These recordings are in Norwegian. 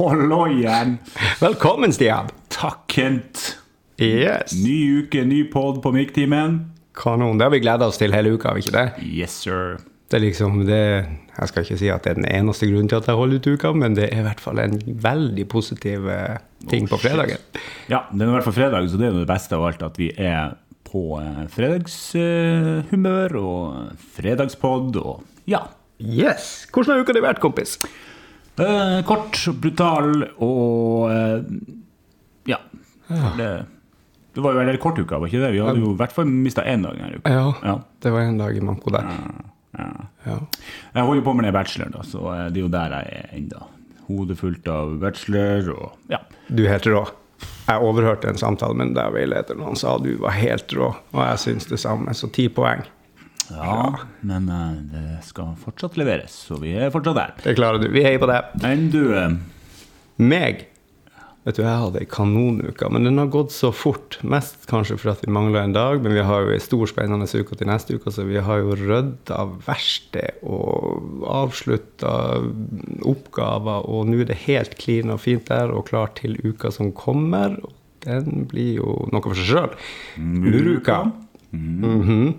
Halloien! Velkommen, Stian. Takk, Kent. Yes. Ny uke, ny pod på Mikktimen. Kanon. Det har vi gleda oss til hele uka, har vi ikke det? Yes, sir. Det er liksom det Jeg skal ikke si at det er den eneste grunnen til at jeg holder ut uka, men det er i hvert fall en veldig positiv ting ting på fredagen. Ja, det er i hvert fall fredag, så det er jo det beste av alt at vi er på eh, fredagshumør og fredagspod og ja. Yes. Hvordan har uka di vært, kompis? Eh, kort, brutal og uh, ja. Det, det var jo en kort uke, var ikke det? Vi hadde jo i hvert fall mista én dag denne uka. Ja, Ja. det var en dag i manko der. Ja. Ja. Jeg holder på med den bacheloren, da, så eh, det er jo der jeg er ennå. Hodet fullt av bachelor og ja. Du er helt rå. Jeg overhørte en samtale med deg veilederen, og han sa du var helt rå. Og jeg syns det samme, så ti poeng. Ja, men eh, det skal fortsatt leveres, så vi er fortsatt der. Det klarer du. Vi heier på deg. Men du eh, Meg Vet du, Jeg hadde ei kanonuke, men den har gått så fort. Mest kanskje fordi at vi mangler en dag, men vi har jo ei stor, spennende uke til neste uke, så vi har jo rydda verksted og avslutta oppgaver, og nå er det helt clean og fint der og klart til uka som kommer. Den blir jo noe for seg sjøl. Muruka. Mhm.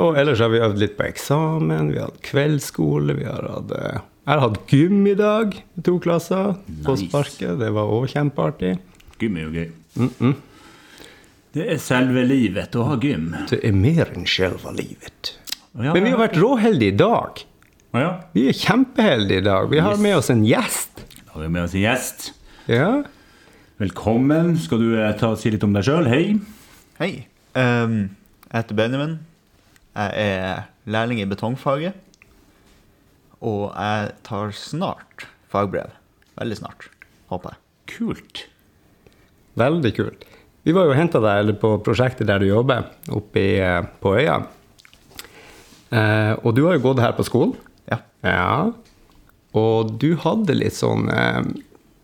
Og ellers har vi øvd litt på eksamen, vi har hatt kveldsskole, vi har hatt eh, Jeg har hatt gym i dag, i to klasser, på sparket. Det var òg kjempeartig. Gym er jo gøy. Det er selve livet å ha gym. Det er mer enn selve livet. Ja, Men vi har vært råheldige i dag. Ja. Vi er kjempeheldige i dag. Vi har Yes. med oss en gjest. Da har vi med oss en gjest. Ja. Velkommen. Skal du eh, ta og si litt om deg sjøl? Hei. Hei. Um, jeg heter Benjamin. Jeg er lærling i betongfaget. Og jeg tar snart fagbrev. Veldig snart, håper jeg. Kult. Veldig kult. Vi var jo og henta deg eller på prosjektet der du jobber, oppe i, eh, på øya. Eh, og du har jo gått her på skolen. Ja. Ja. Og du hadde litt sånn eh,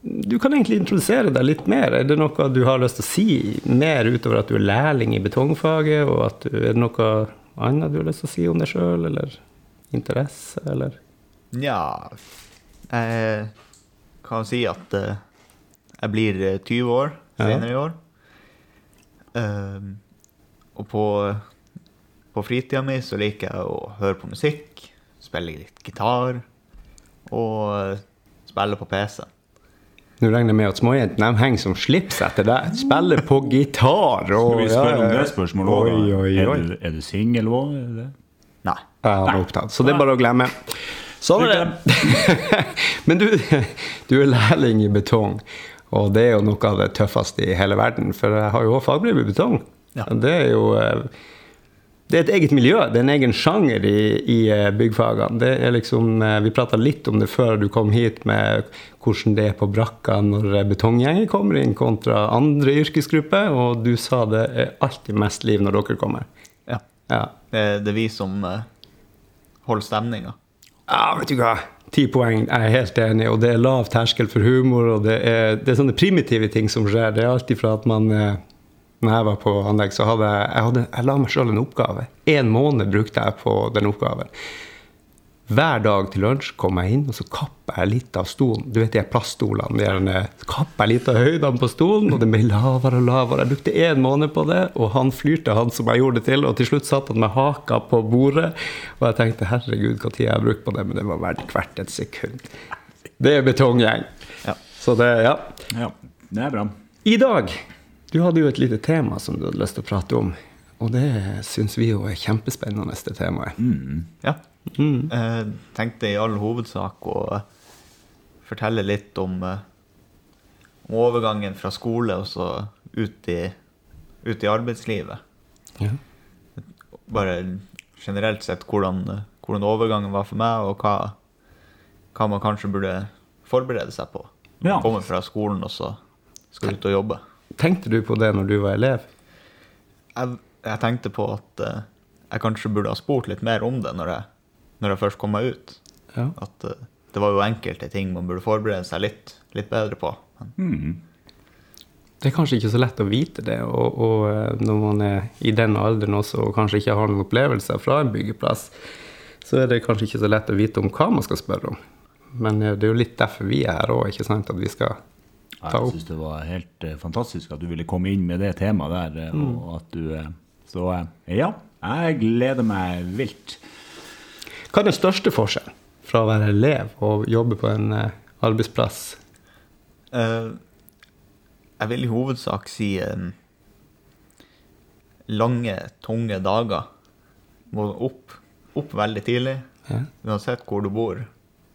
Du kan egentlig introdusere deg litt mer. Er det noe du har lyst til å si mer utover at du er lærling i betongfaget? Og at du, er det noe annet du har lyst til å si om deg sjøl, eller interesse, eller Nja Jeg kan si at eh, jeg blir eh, 20 år Ja. senere i år. Ehm, og på, på fritida mi så liker jeg å høre på musikk, spille litt gitar og eh, spille på PC. Nå regner jeg med at småjentene henger som slips etter deg. Spiller på gitar og Skal vi spørre om det spørsmålet òg? Er du, du singel òg? Nei. Jeg har er opptatt. Så det er bare å glemme. Sånn er det. Men du, du er lærling i betong, og det er jo noe av det tøffeste i hele verden. For jeg har jo også fagbrev i betong. Ja. Det er jo eh, det er et eget miljø, det er en egen sjanger i, i eh, byggfagene. Det liksom, eh, vi prata litt om det før du kom hit, med hvordan det er på brakka når eh, betonggjenger kommer inn kontra andre yrkesgrupper, og du sa det er alltid mest liv når dere kommer. Ja. Ja. Det, det er vi som holder stemninga. Ja, vet du hva. Ti poeng, jeg er helt enig. Og det er lav terskel for humor, og det er, det er sånne primitive ting som skjer. Det er alltid fra at man Når jeg var på anlegg, så hadde jeg, jeg, hadde, jeg la meg sjøl en oppgave. En måned brukte jeg på den oppgaven. Hver dag til lunsj kom jeg inn, og så kappa jeg litt av stolen. Du vet de plaststolene. De her, kappa jeg litt av høydene på stolen, og det ble lavere og lavere. Jeg brukte én måned på det, og han flyrte, han som jeg gjorde det til. Og til slutt satt han med haka på bordet, og jeg tenkte herregud, hva tid jeg har brukt på det, men det var verdt hvert et sekund. Det er betonggjeng. Ja. Så det, ja. Ja, det er bra. I dag Du hadde jo et lite tema som du hadde lyst til å prate om. Og det syns vi jo er kjempespennende, det temaet. Ja. Jeg tenkte i all hovedsak å eh, fortelle litt om, eh, om overgangen fra skole og så ut i, ut i arbeidslivet. Ja. Bare generelt sett hvordan, eh, hvordan overgangen var for meg, og hva, hva man kanskje burde forberede seg på. Ja. Komme fra skolen og så skal ut og jobbe. Tenkte du på det når du var elev? Jeg, jeg tenkte på at uh, jeg kanskje burde ha spurt litt mer om det når jeg, når jeg først kom meg ut. Ja. At uh, det var jo enkelte ting man burde forberede seg litt, litt bedre på. Men, Det er kanskje ikke så lett å vite det, og, og eh, når man er i den alderen også og kanskje ikke har noen opplevelser fra en byggeplass, så er det kanskje ikke så lett å vite om hva man skal spørre om. Men det er jo litt derfor vi er her òg, ikke sant? At vi skal Jeg syns det var helt eh, fantastisk at du ville komme inn med det temaet der. eh, Mm. Og at du, eh, så ja, jeg gleder meg vilt. Hva er den største forskjellen fra å være elev og jobbe på en eh, arbeidsplass? Uh, jeg vil i hovedsak si um, lange, tunge dager. Må opp, opp veldig tidlig. Ja. Uansett hvor du bor.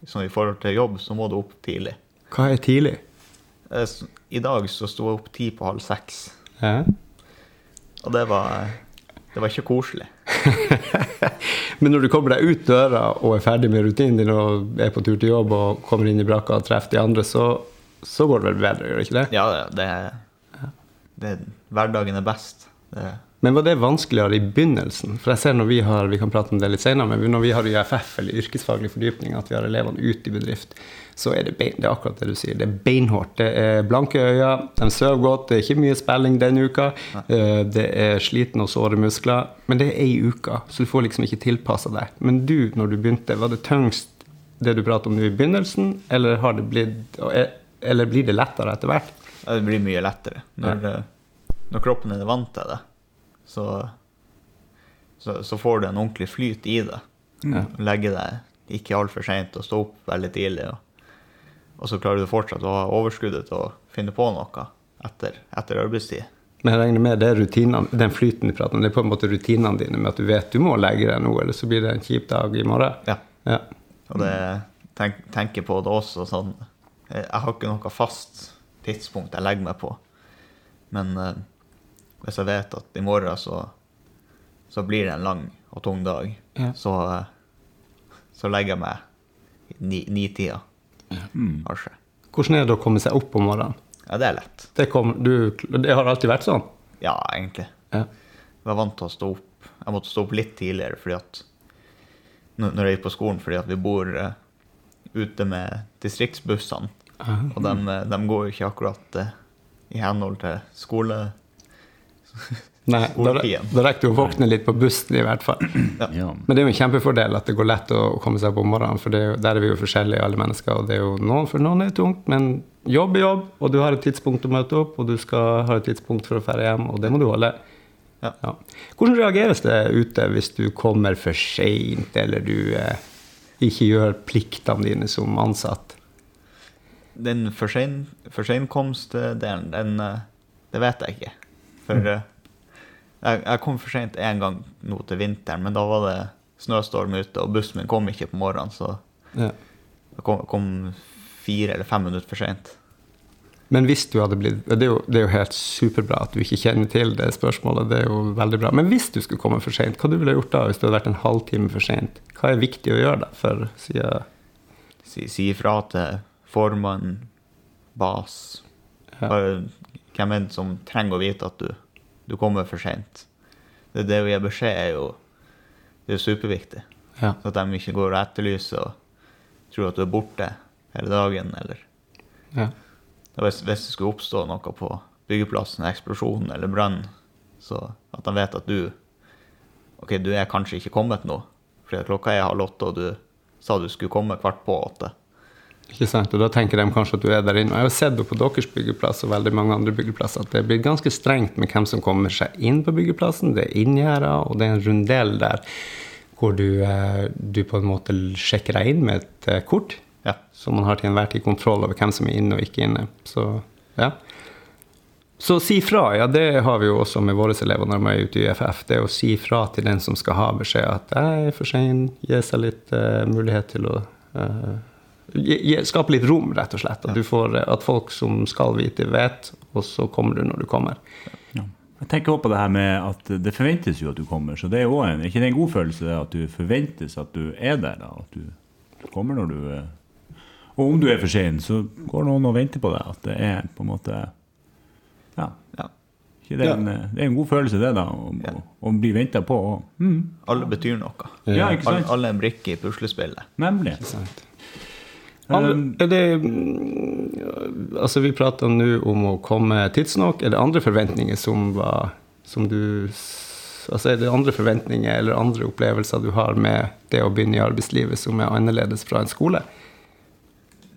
Så I forhold til jobb så må du opp tidlig. Hva er tidlig? Eh, I dag så sto jeg opp ti på halv seks. Ja. Og det var, det var ikke koselig. Men når du kommer deg ut døra og er ferdig med rutinen din og er på tur til jobb og kommer inn i brakka og treffer de andre, så, så går det vel bedre, gjør det ikke det? Ja, det, det Hverdagen er best. Det, Men var det vanskeligere i begynnelsen? For jeg ser når vi har vi kan prate om det litt senere, men når vi har UFF, eller yrkesfaglig fordypning, at vi har elevene ute i bedrift, så er det, bein, det er akkurat det du sier. Det er beinhardt. Det er blanke øyne, de sover godt, det er ikke mye spilling denne uka. eh, Det er sliten og såre muskler. Men det er ei uke, så du får liksom ikke tilpassa deg. Men du, når du begynte, var det tyngst det du prater om nå i begynnelsen, eller, har det blitt, eller blir det lettere etter hvert? Ja, det blir mye lettere. Når, ja. når kroppen din er vant til det, så, så, så får du en ordentlig flyt i det. Ja. Legge deg ikke altfor seint og stå opp veldig tidlig. Og, og så klarer du fortsatt å ha overskuddet til å finne på noe etter, etter arbeidstid. Men jeg regner med det rutinene, den flyten du prater om, det er på en måte rutinene dine med at du vet du må legge deg nå, eller så blir det en kjip dag i morgen. Ja. Ja. Og det tenk, tenker på det også sånn Jeg har ikke noe fast tidspunkt jeg legger meg på. Men eh, hvis jeg vet at i morgen så, så blir det en lang og tung dag, Ja. så, eh, så legger jeg meg i ni- ni-tida, kanskje. Hvordan er det å komme seg opp om morgenen? Ja, det er lett. Det, kom, du, det har alltid vært sånn? Ja, egentlig. Ja. Jeg var vant til å stå opp. Jeg måtte stå opp litt tidligere fordi at når jeg gikk på skolen, fordi at vi bor uh, ute med distriktsbussene. Og de, eh, de går jo ikke akkurat uh, i henhold til skole... Nei, da, da rekker du å våkne litt på bussen i hvert fall. Ja. Men det er jo en kjempefordel at det går lett å komme seg opp om morgenen, for det er jo, der er vi jo forskjellige, alle mennesker. og det er jo noen, For noen er det tungt, men jobb er jobb, og du har et tidspunkt å møte opp, og du skal ha et tidspunkt for å dra hjem, og det må du holde. Ja. Hvordan reageres det ute hvis du kommer for seint, eller du eh, ikke gjør pliktene dine som ansatt? Den for sein- komst, seinkomstdelen, den eh, Det vet jeg ikke. For eh, jeg, jeg kom for seint én gang nå til vinteren, men da var det snøstorm ute, og bussen min kom ikke på morgenen, så Ja. jeg kom, kom fire eller fem minutter for seint. Men hvis du hadde blitt det er, jo, det er jo helt superbra at du ikke kjenner til det spørsmålet. Det er jo veldig bra. Men hvis du skulle komme for seint, hva du ville gjort da hvis du hadde vært en halvtime for seint? Hva er viktig å gjøre da? For siden Si, si ifra til formann, bas Ja. Hvem det som trenger å vite at du, du kommer for seint? Det, det å gi beskjed er jo det er superviktig. Ja. Så at de ikke går og etterlyser og tror at du er borte hele dagen, eller ja. hvis, hvis det skulle oppstå noe på byggeplassen, eksplosjon eller brann, så at de vet at du OK, du er kanskje ikke kommet nå, fordi klokka er halv åtte, og du sa du skulle komme kvart på åtte. Ikke sant? Og da tenker de kanskje at du er der inne. Og jeg har sett det på deres byggeplass og veldig mange andre byggeplasser at det blir ganske strengt med hvem som kommer seg inn på byggeplassen. Det er inngjerder, og det er en rundell der hvor du, eh, du på en måte sjekker deg inn med et eh, kort. Ja. Så man har til enhver tid kontroll over hvem som er inne og ikke inne. Så ja. Så si fra, ja det har vi jo også med våre elever når de er ute i UFF. Det er å si fra til den som skal ha beskjed at jeg er for sein, gi seg litt uh, mulighet til å gi, Skape litt rom, rett og slett. At, du får, eh, at folk som skal vite, vet, og så kommer du når du kommer. Ja. Jeg tenker også på det her med at det forventes jo at du kommer, så det er jo en, ikke det en god følelse det at du forventes at du er der, da, at du kommer når du eh, Og om du er for sein, så går noen og venter på deg, at det er på en måte Ja. Ja. Ikke det, er en, eh, det er en god følelse, det, da, å, Ja. å, å bli venta på. Og, mm, Alle betyr noe. ja, ikke Alle, sant? alle er en brikke i puslespillet. Nemlig. Ikke Um, er det, mm, altså vi prater nå om å komme tidsnok. Er det andre forventninger som var som du altså Er det andre forventninger eller andre opplevelser du har med det å begynne i arbeidslivet som er annerledes fra en skole?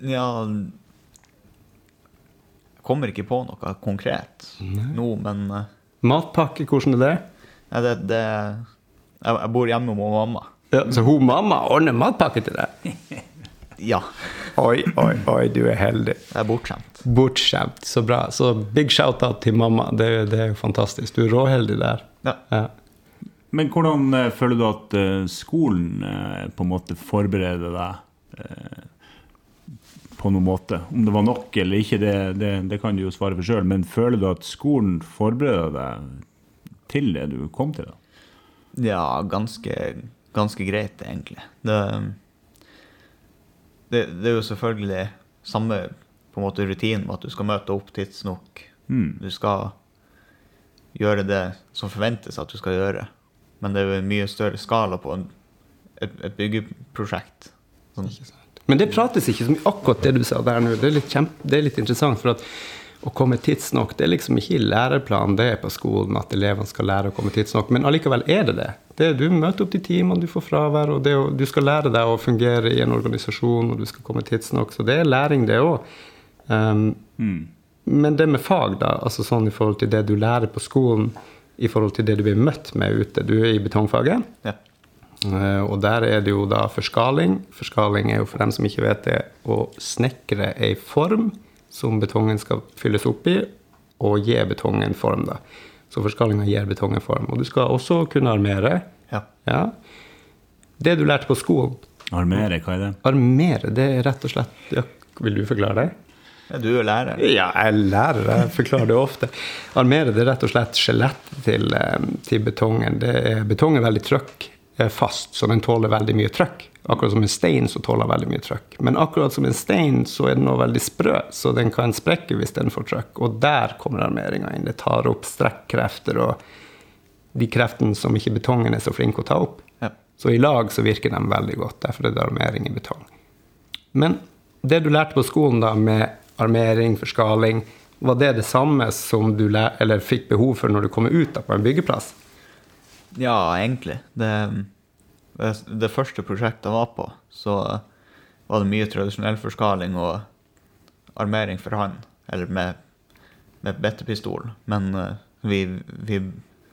Ja Jeg kommer ikke på noe konkret nå, men eh, Matpakke, hvordan er det? Ja, det, det jeg, jeg bor hjemme med mamma. Ja, så hun mamma ordner matpakke til deg? Ja. Oi, oi, oi, du er heldig. Det er bortskjemt. Bortskjemt. Så bra. Så big shout-out til mamma. Det, det er jo fantastisk. Du er råheldig der. Ja. Ja. Men hvordan eh, føler du at eh, skolen eh, på en måte forbereder deg på noen måte? Om det var nok eller ikke, det, det, det kan du jo svare for sjøl. Men føler du at skolen forbereder deg til det du kom til? da? Ja, ganske, ganske greit, egentlig. Det, det, det er jo selvfølgelig samme på en måte rutin med at du skal møte opp tidsnok. Mm. Du skal gjøre det som forventes at du skal gjøre. Men det er jo en mye større skala på en, et, et byggeprosjekt. Sånn, Men det prates ikke så mye akkurat det du sa der nå. Det er litt, kjempe, det er litt interessant. for at å komme tidsnok, det er liksom ikke i læreplanen det er på skolen at elevene skal lære å komme tidsnok, men allikevel er det det. det du møter opp til timene, du får fravær, og det, du skal lære deg å fungere i en organisasjon, og du skal komme tidsnok. Så det er læring, det òg. Um, Mm. men det med fag, da, altså sånn i forhold til det du lærer på skolen, i forhold til det du blir møtt med ute. Du er i betongfaget. ja. Eh, Og der er det jo da forskaling. Forskaling er jo for dem som ikke vet det, å snekre ei form som betongen skal fylles opp i, og gi betongen form. da. Så forskalinga gir betongen form. Og du skal også kunne armere. ja. Ja. Det du lærte på skolen, Armere, hva er det? armere, det er rett og slett ja, Vil du forklare det? ja. Du er lærer. Ja, jeg er lærer, jeg forklarer det ofte. Armere det er rett og slett skjelettet til, eh, til betongen. Det er, betong er veldig trøkk fast, så den tåler veldig mye trøkk. Akkurat som en stein så tåler veldig mye trøkk. Men akkurat som en stein så er den også veldig sprø, så den kan sprekke hvis den får trøkk. Og der kommer armeringa inn. Det tar opp strekkrefter og de kreftene som ikke betongen er så flink å ta opp. Ja. Så i lag så virker de veldig godt. Derfor er det armering i betong. Men det du lærte på skolen da med armering, forskaling, var det det samme som du fikk behov for når du kommer ut da på en byggeplass? Ja, egentlig. Det, det, det første prosjektet jeg var på, så var det mye tradisjonell forskaling og armering for hånd, eller med, med bettepistol. Men uh, vi, vi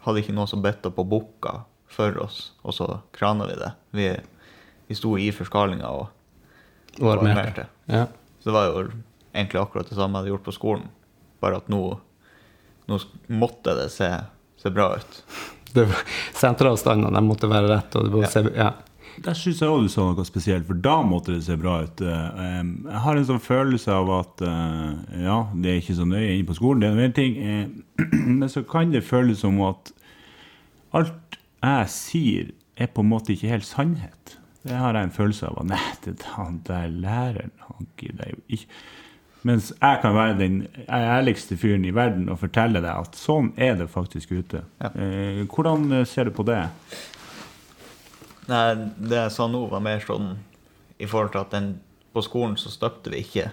hadde ikke noe som betta på bukka for oss, og så krana vi det. Vi, vi sto i forskalinga og, Og og armerte. armerte. Ja. Så det var jo egentlig akkurat det samme jeg hadde gjort på skolen, bare at nå, nå måtte det se, se bra ut. Det var, senteravstandene de måtte være rett. Og det var, Ja. ja. Der syns jeg òg du sa noe spesielt, for da måtte det se bra ut. Eh, Jeg har en sånn følelse av at eh, ja, det er ikke så nøye inne på skolen, det er en ting, eh, men så kan det føles som at alt jeg sier, er på en måte ikke helt sannhet. Det har jeg en følelse av. Nei, det han der læreren han gidder jo ikke Mens jeg kan være den ærligste fyren i verden og fortelle deg at sånn er det faktisk ute. Ja. Eh, hvordan eh, ser du på det? Nei, det jeg sa nå, var mer sånn i forhold til at den, på skolen så støpte vi ikke.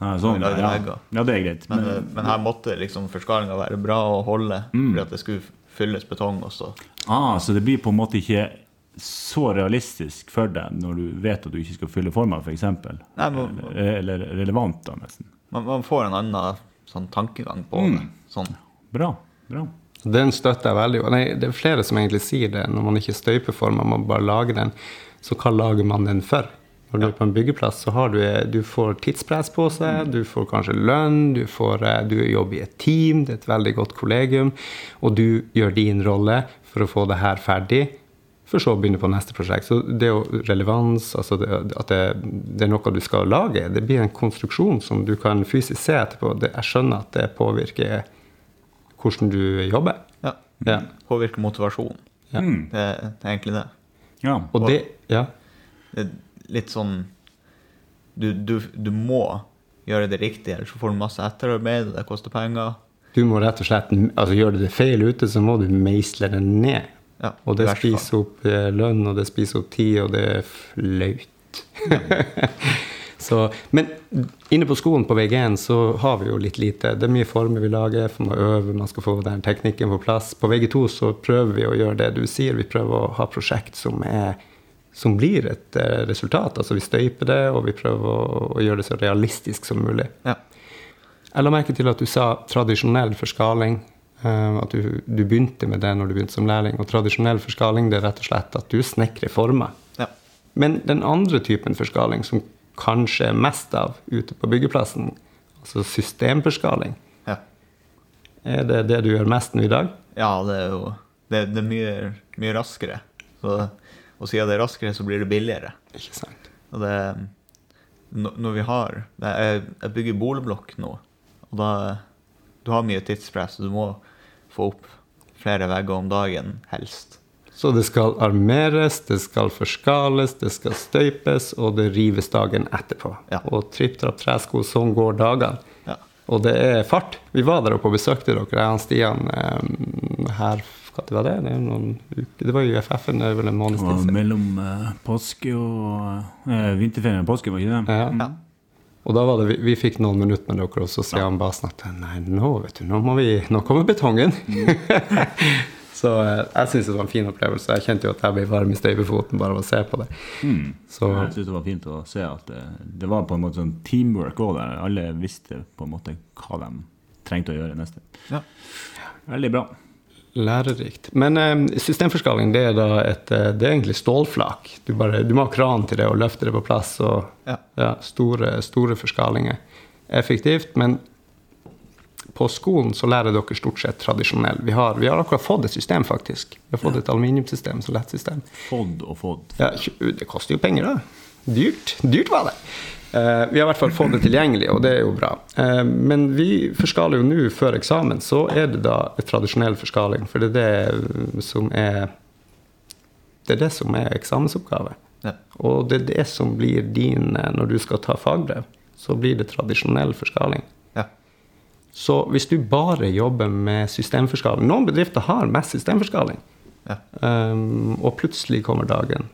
Ja, sånn, Vi ja. ja, det er greit. Men, eh, men her måtte liksom forskalinga være bra å holde, fordi at det skulle fylles betong også. ah, så det blir på en måte ikke så realistisk for deg når du vet at du ikke skal fylle forma, f.eks.? For Eller, eller relevant, da, nesten. Man, man får en annen sånn tankegang på det. Sånn. Bra. bra. Den støtter jeg veldig. Nei, det er flere som egentlig sier det. Når man ikke støyper støypeformer, man bare lager den, så hva lager man den for? Når du er på en byggeplass, så har du, du får tidspress på seg, du får kanskje lønn, du, får, eh, du jobber i et team, det er et veldig godt kollegium, og du gjør din rolle for å få det her ferdig, for så å begynne på neste prosjekt. Så det er jo relevans, altså det, at det, det er noe du skal lage, det blir en konstruksjon som du kan fysisk se etterpå. Det, jeg skjønner at det påvirker hvordan du jobber. Ja. Ja. Påvirker motivasjon. Ja. Mm. Det er egentlig det. Ja. Og det Ja. det er litt sånn du, du, du må gjøre det riktig, ellers så får du masse etterarbeid, og det koster penger. Du må rett og slett altså Gjør du det feil ute, så må du meisle det ned. Ja, Og det spiser opp eh, lønn, og det spiser opp tid, og det er flaut. så, men inne på skolen på VG1 så har vi jo litt lite. Det er mye former vi lager, for man øver, man skal få den teknikken på plass. På VG2 så prøver vi å gjøre det du sier. Vi prøver å ha prosjekt som er som blir et eh, resultat. Altså vi støyper det, og vi prøver å, å gjøre det så realistisk som mulig. Ja. Jeg la merke til at du sa tradisjonell forskaling. Eh, At du, du begynte med det når du begynte som lærling. Og tradisjonell forskaling det er rett og slett at du snekrer former. Ja. Men den andre typen forskaling, som kanskje er mest av ute på byggeplassen, altså systemforskaling, Ja. er det det du gjør mest nå i dag? ja, det er jo det, det er mye, mye raskere. Så, og siden det er raskere, så blir det billigere. Ikke sant? Og det Når vi har er, Jeg bygger boligblokk nå, og da Du har mye tidspress, og du må få opp flere vegger om dagen, helst. Så det skal armeres, det skal forskales, det skal støypes, og det rives dagen etterpå. Ja. Og tripp, trapp, tresko, sånn går dagene. Ja. Og det er fart. Vi var der oppe og besøkte dere, jeg og Stian, eh, her Hva det var det? Det, noen uker. det var jo UFF-en, det er vel en måneds tid siden. mellom uh, påske og uh, vinterferien og påske, var ikke det? Ja. Ja. Og da var det, vi, vi fikk noen minutter med dere, og så sier han bare snakket, nei, nå vet du, nå må vi, nå kommer betongen. så eh, jeg syns det var en fin opplevelse. Jeg kjente jo at jeg ble varm i støypefoten bare av å se på det. Mm. Så Jeg synes det var fint å se at det, det var på en måte sånn teamwork òg der. Alle visste på en måte hva de trengte å gjøre neste. Ja. Veldig bra. Lærerikt. Men eh, systemforskaling, det er da et eh, Det er egentlig stålflak. Du, bare, du må ha kran til det og løfte det på plass. og Ja. ja, store, store forskalinger. Effektivt, men på skolen så lærer dere stort sett tradisjonell. Vi har, vi har akkurat fått et system, faktisk. Vi har fått et aluminiumssystem, så lett system. Fådd og fådd. Ja, det koster jo penger, da. Dyrt. Dyrt var det. Eh, vi har i hvert fall fått det tilgjengelig, og det er jo bra. Eh, men vi forskaler jo nå før eksamen, så er det da et tradisjonell forskaling. For det er det som er Det er det som er eksamensoppgave. Ja. Og det er det som blir din eh, når du skal ta fagbrev. Så blir det tradisjonell forskaling. Ja. Så hvis du bare jobber med systemforskaling Noen bedrifter har mest systemforskaling. Ja. Um, og plutselig kommer dagen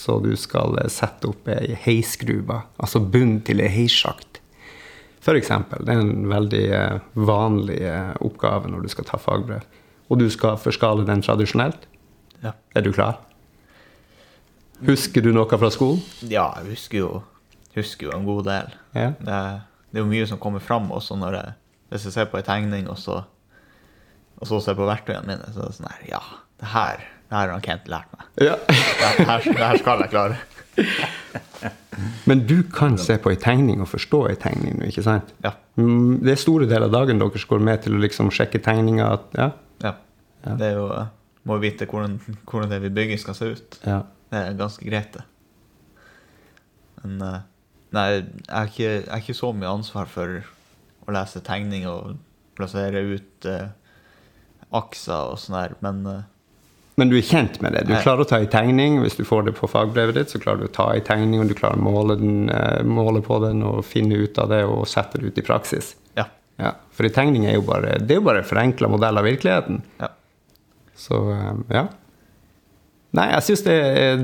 så du skal eh, sette opp ei heisgrube, altså bunn til ei heissjakt. Eksempel. Det er en veldig eh, vanlig eh, oppgave når du skal ta fagbrev. Og du skal forskale den tradisjonelt. Ja. Er du klar? Husker du noe fra skolen? ja, jeg husker jo, husker jo en god del. Ja. Det, det er jo mye som kommer fram også når jeg, hvis jeg ser på en tegning, og så, og så ser på verktøyene mine, så er det sånn her Ja, det her, det har har Kent lært meg. ja. Det her, det her skal jeg klare. Men du kan se på ei tegning og forstå ei tegning nå, ikke sant? Ja. Mm, Det er store deler av dagen deres går med til å liksom sjekke tegninga. Ja? Ja. Ja. Det er jo Må vite hvordan, hvordan det vi bygger, skal se ut. ja. Det er ganske greit, det. Men eh, Nei, jeg har ikke, ikke så mye ansvar for å lese tegninger og plassere ut eh, akser og sånn her, men eh, Men du er kjent med det? Du klarer å ta i tegning. Hvis du får det på fagbrevet ditt, så klarer du å ta i tegning, og du klarer å måle, den, eh, måle på den og finne ut av det og sette det ut i praksis. ja. Ja, For ei tegning er jo bare det er jo bare en forenkla modell av virkeligheten. ja. Så eh, ja. Nei, jeg syns det,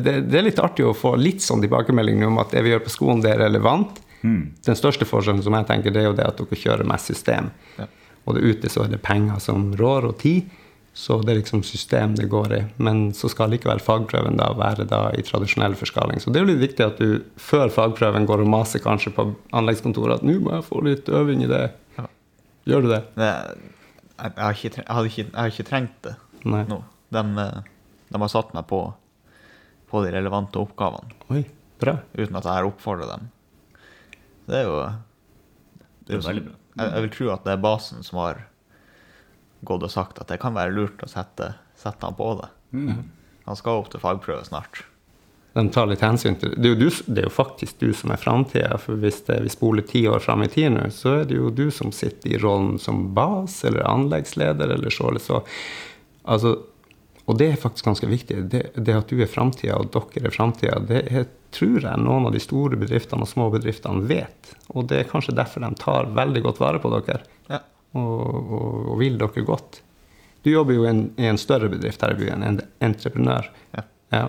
det, det er litt artig å få litt sånn tilbakemelding om at det vi gjør på skolen, det er relevant. Den største forskjellen som jeg tenker, det er jo det at dere kjører mest system. Ja. Og det ute så er det penger som rår, og tid. Så det er liksom system det går i. Men så skal likevel fagprøven da være da i tradisjonell forskaling. Så det er jo litt viktig at du før fagprøven går og maser kanskje på anleggskontoret at nå må jeg få litt øving i det. Ja. Gjør du det? Det, jeg, jeg, har ikke, jeg, hadde ikke, jeg har ikke trengt det Nei. nå. De, eh, de har satt meg på, på de relevante oppgavene Oi, bra. uten at jeg har oppfordra dem. Det er jo Det er jo veldig sånn- bra. Jeg, jeg vil tro at det er basen som har gått og sagt at det kan være lurt å sette, sette han på det. Han skal opp til fagprøve snart. De tar litt hensyn til det. Er jo, du, det er jo faktisk du som er framtida. For hvis det, vi spoler ti år fram i tid nå, så er det jo du som sitter i rollen som bas eller anleggsleder eller så eller så. Altså, og det er faktisk ganske viktig. Det, det at du er framtida, og dere er framtida, det er, tror jeg noen av de store bedriftene og små bedriftene vet. Og det er kanskje derfor de tar veldig godt vare på dere. Og, og, og vil dere godt. Du jobber jo i en, i en større bedrift her i byen, en entreprenør. Ja. Ja.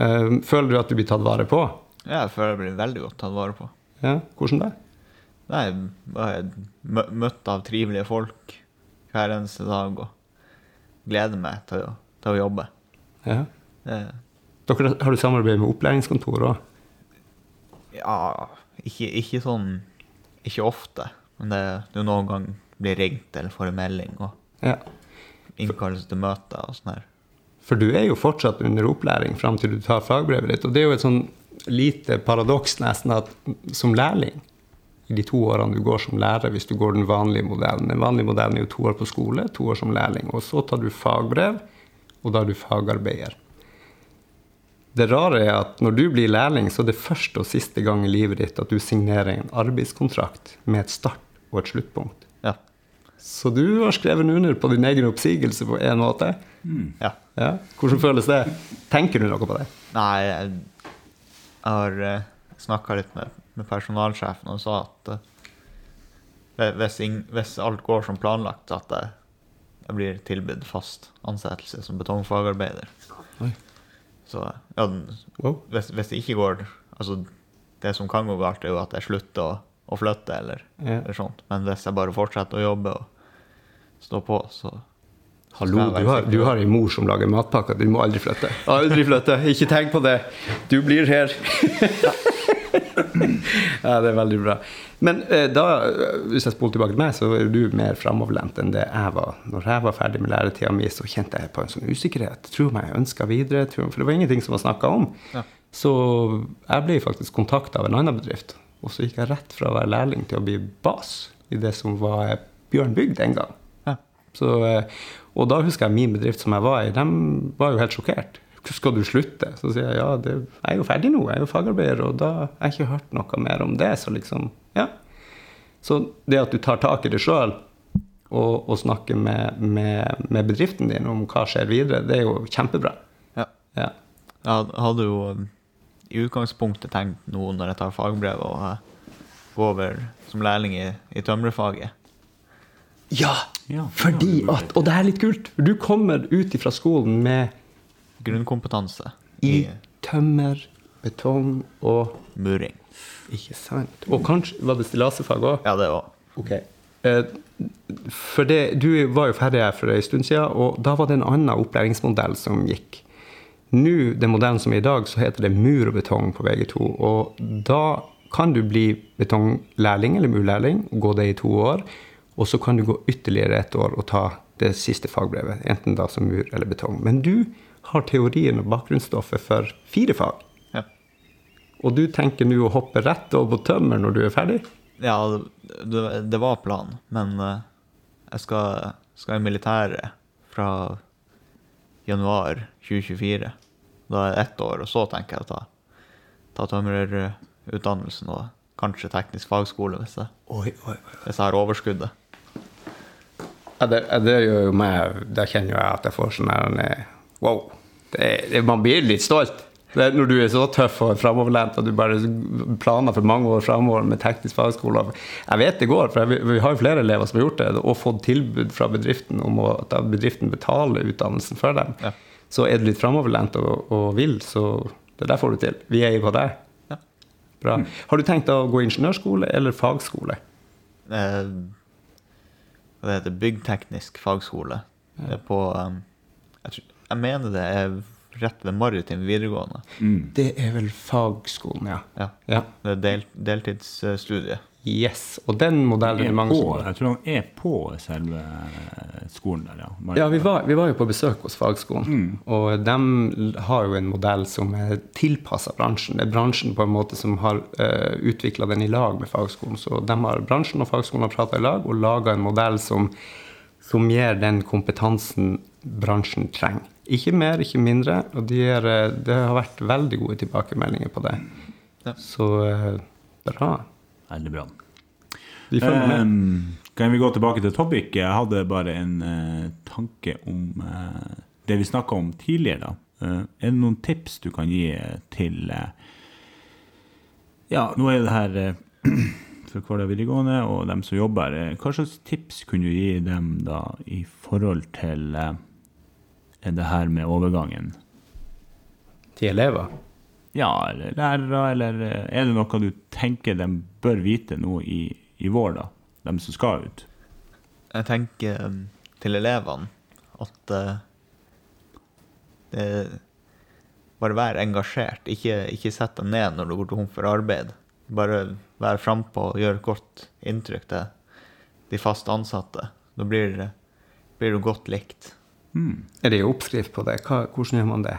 Eh, Føler du at du blir tatt vare på? Ja, jeg føler jeg blir veldig godt tatt vare på. Ja, Hvordan det? Nei, bare mø- møtt av trivelige folk hver eneste dag og gleder meg til å, til å jobbe. Ja. Det, Dere, har du samarbeid med opplæringskontoret òg? Ja, ikke, ikke sånn Ikke ofte. Men det, det er noen gang blir ringt eller får en melding og Ja. innkallelse til møter og sånn her. For du er jo fortsatt under opplæring fram til du tar fagbrevet ditt. Og det er jo et sånn lite paradoks nesten at som lærling, i de to årene du går som lærer, hvis du går den vanlige modellen Den vanlige modellen er jo to år på skole, to år som lærling. Og så tar du fagbrev, og da er du fagarbeider. Det rare er at når du blir lærling, så er det første og siste gang i livet ditt at du signerer en arbeidskontrakt med et start og et sluttpunkt. Ja. Så du har skrevet under på din egen oppsigelse på en måte. ja. Ja. Hvordan føles det? Tenker du noe på det? Nei, jeg, har uh, snakka litt med, med personalsjefen og sa at eh, hvis, ing- hvis alt går som planlagt, at jeg, jeg blir tilbudt fast ansettelse som betongfagarbeider. Oi. Så ja, hvis, hvis det ikke går Altså, det som kan gå galt, er jo at jeg slutter å, å flytte, eller, Ja. eller sånt. Men hvis jeg bare fortsetter å jobbe og stå på, så Hallo, du har, du har en mor som lager matpakker. Du må aldri flytte. Aldri flytte. Ikke tenk på det. Du blir her. ja, det er veldig bra. Men eh, da, hvis jeg spoler tilbake til meg, så er du mer framoverlent enn det jeg var. Når jeg var ferdig med læretida mi, så kjente jeg på en sånn usikkerhet. Tror meg jeg ønska videre, tror, for det var ingenting som var snakka om. Ja. Så jeg ble faktisk kontakta av en annen bedrift. Og så gikk jeg rett fra å være lærling til å bli bas i det som var Bjørn Bygg den gang. Ja. Så, eh, og da husker jeg min bedrift som jeg var i, de var jo helt sjokkert. Skal du slutte? Så sier jeg ja, det, jeg er jo ferdig nå, jeg er jo fagarbeider, og da har jeg ikke hørt noe mer om det. Så liksom, ja. Så det at du tar tak i det sjøl og, og snakker med, med, med bedriften din om hva skjer videre, det er jo kjempebra. Ja. Ja. Jeg hadde jo um, i utgangspunktet tenkt nå når jeg tar fagbrev, å uh, gå over som lærling i, i tømrerfaget. Ja, Ja, fordi at Og det er litt kult, for du kommer ut fra skolen med Grunnkompetanse i i tømmer, betong og muring. Ikke sant. Og kanskje var det stillasefag òg? Ja, det òg. Ok. Eh, For det, du var jo ferdig her for en stund siden, og da var det en annen opplæringsmodell som gikk. Nå, den modellen som er i dag, så heter det mur og betong på VG2. Og da kan du bli betonglærling eller murlærling, gå det i to år. Og så kan du gå ytterligere et år og ta det siste fagbrevet, enten da som mur eller betong. Men du har teorien og bakgrunnsstoffet for fire fag. Ja. Og du tenker nå å hoppe rett over på tømmer når du er ferdig? ja, det, det var planen, men uh, jeg skal, skal i militæret fra januar 2024. Da er det ett år, og så tenker jeg å ta, ta tømrerutdannelsen og kanskje teknisk fagskole hvis jeg, Oi, oi, oi. hvis jeg har overskuddet. Ja, det, det gjør jo meg Da kjenner jeg at jeg får sånn her eh, Wow. Det, det, man blir litt stolt. Det, når du er så tøff og framoverlent og du bare planer for mange år framover med teknisk fagskole. Jeg vet det går, for jeg, vi har jo flere elever som har gjort det, og fått tilbud fra bedriften om å, at bedriften betaler utdannelsen for dem. Ja. Så er du litt framoverlent og, og vil, så det der får du til. Vi er jo på deg. Ja. Bra. Har du tenkt å gå ingeniørskole eller fagskole? Eh, det heter byggteknisk fagskole. Det er på um, jeg, tror, jeg mener det er rett ved maritim videregående. Det er vel fagskolen, ja. Ja. ja. Det er del, deltidsstudie. Yes. Og den modellen er Er det mange på, som jeg tror han er på selve skolen der, ja. Bare- Ja, vi var, vi var jo på besøk hos fagskolen, og de har jo en modell som er tilpassa bransjen. Det er bransjen på en måte som har uh, utvikla den i lag med fagskolen. Så de har, bransjen og fagskolen har prata i lag og laga en modell som, som gir den kompetansen bransjen trenger. Ikke mer, ikke mindre. Og de eh, det har vært veldig gode tilbakemeldinger på det. Ja. Så uh, bra. Veldig bra. Vi følger med. Ehm, kan vi gå tilbake til topic? Jeg hadde bare en uh, tanke om uh, det vi snakka om tidligere. da. Eh, er det noen tips du kan gi til Ja, nå er det her for Kvaløya videregående og dem som jobber. Hva slags tips kunne du gi dem da i forhold til det her med overgangen? Til elever. Ja, eller lærere, eller er det noe du tenker de bør vite nå i, i vår, da? De som skal ut? Jeg tenker um, til elevene at eh, det, bare vær engasjert. Ikke, ikke sett deg ned når du går tom for arbeid. Bare vær frampå og gjør godt inntrykk til de fast ansatte. Da blir, blir du godt likt. Mm. Er det en oppskrift på det? Hva, hvordan gjør man det?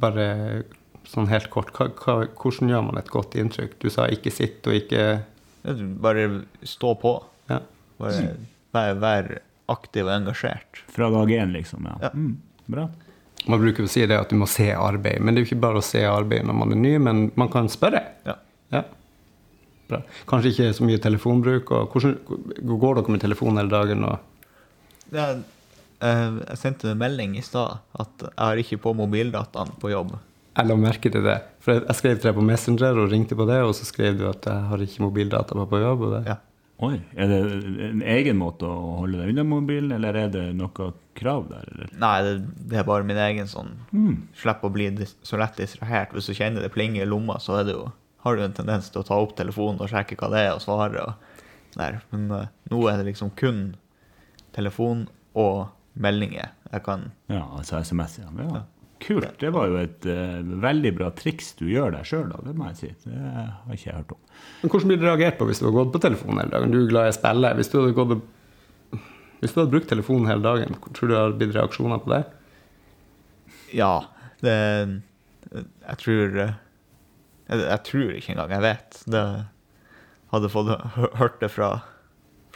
Bare sånn helt kort. Hva, hva, hvordan gjør man et godt inntrykk? Du sa ikke sitt og ikke Bare stå på. ja. Bare vær, vær aktiv og engasjert. Fra dag én, liksom. Ja. Ja. Mm, bra. Man bruker å si det at du må se arbeid. Men det er jo ikke bare å se arbeid når man er ny, men man kan spørre. Ja. Ja. Bra. Kanskje ikke så mye telefonbruk. og hvordan Går dere med telefon hele dagen? Og, Ja, eh, jeg sendte en melding i stad at jeg har ikke på mobildataen på jobb. Jeg la merke til det. For jeg, skrev til deg på Messenger og ringte på det, og så skrev du at jeg har ikke mobildata på jobb. Og det. Ja. Oi, Er det en egen måte å holde deg unna mobilen, eller er det noe krav der? Eller? Nei, det, det er bare min egen sånn Mm. Slipp å bli så lett distrahert. Hvis du kjenner det plinger i lomma, så er det jo, har du en tendens til å ta opp telefonen og sjekke hva det er, og svare. Og der. Men uh, nå er det liksom kun telefon og meldinger jeg kan Ja, altså SMS, ja. ja. Kult. Det var jo et uh, veldig bra triks du gjør deg sjøl, da. Det må jeg si. Det har ikke jeg hørt om. Men hvordan blir du reagert på hvis du har gått på telefonen hele dagen? Du er glad i å spille. Hvis du hadde, gått hvis du hadde brukt telefonen hele dagen, tror du det hadde blitt reaksjoner på det? Ja, det Jeg tror jeg, jeg tror ikke engang jeg vet. Det hadde fått hørt det fra,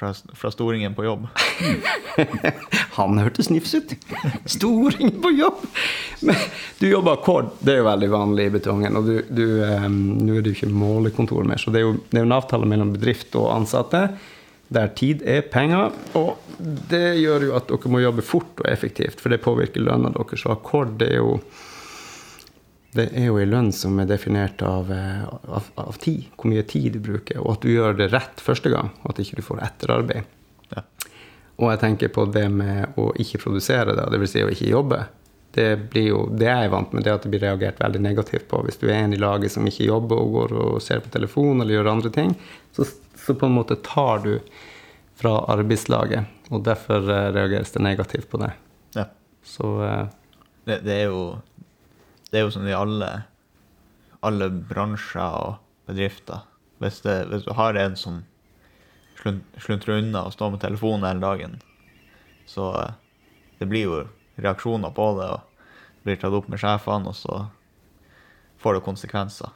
fra, fra storingen på jobb. Han hørtes nifs ut. Storing på jobb! Men du jobber akkord, det er jo veldig vanlig i betongen. Og du, du, eh, nå er det jo ikke målekontor mer, så det er jo det er jo en avtale mellom bedrift og ansatte. Der tid er penger. Og det gjør jo at dere må jobbe fort og effektivt, for det påvirker lønna deres. Så akkord er jo det er jo en lønn som er definert av, eh, av, av tid. Hvor mye tid du bruker, og at du gjør det rett første gang. Og at ikke du får etterarbeid. Ja. Og jeg tenker på det med å ikke produsere, da, dvs. Si å ikke jobbe. Det, blir jo, det er jeg vant med, det at det blir reagert veldig negativt på. Hvis du er en i laget som ikke jobber og går og ser på telefon eller gjør andre ting, så, så på en måte tar du fra arbeidslaget. Og derfor eh, reageres det negativt på det. Ja. Så eh, Det, det er jo Det er jo sånn i alle, alle bransjer og bedrifter. Hvis, det, hvis du har en som slun- sluntrer unna og står med telefonen hele dagen, så eh, det blir jo reaksjoner på det, og blir tatt opp med sjefene, og så får det konsekvenser.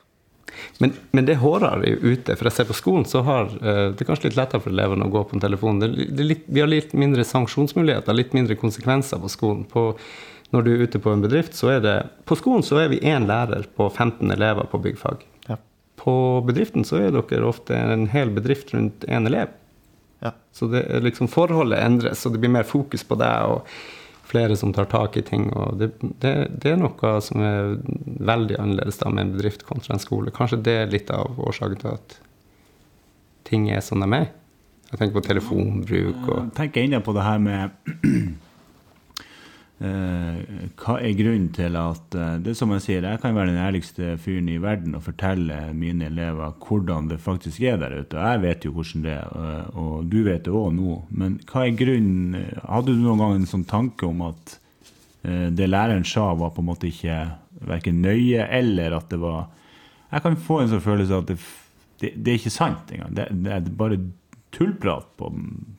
Men, men det er hårdere ute. For jeg ser på skolen så har eh, det er kanskje litt lettere for elevene å gå på en telefon. Det, det litt, vi har litt mindre sanksjonsmuligheter, litt mindre konsekvenser på skolen. På, når du er ute på en bedrift, så er det På skolen så er vi én lærer på 15 elever på byggfag. Ja. På bedriften så er dere ofte en hel bedrift rundt én elev. Ja. Så det er liksom forholdet endres, og det blir mer fokus på deg. og flere som tar tak i ting. og Det, det, det er noe som er veldig annerledes da med en bedrift kontra en skole. Kanskje det er litt av årsaken til at ting er som de er. Jeg tenker på telefonbruk og Jeg tenker ennå på det her med Hva er grunnen til at eh, Det er som jeg sier, jeg kan være den ærligste fyren i verden og fortelle mine elever hvordan det faktisk er der ute. Jeg vet jo hvordan det er, eh, og du vet det òg nå. Men hva er grunnen Hadde du noen gang en sånn tanke om at eh, det læreren sa, var på en måte ikke verken nøye, eller at det var Jeg kan få en sånn følelse av at det, det, det er ikke sant engang. Det, det er bare tullprat på,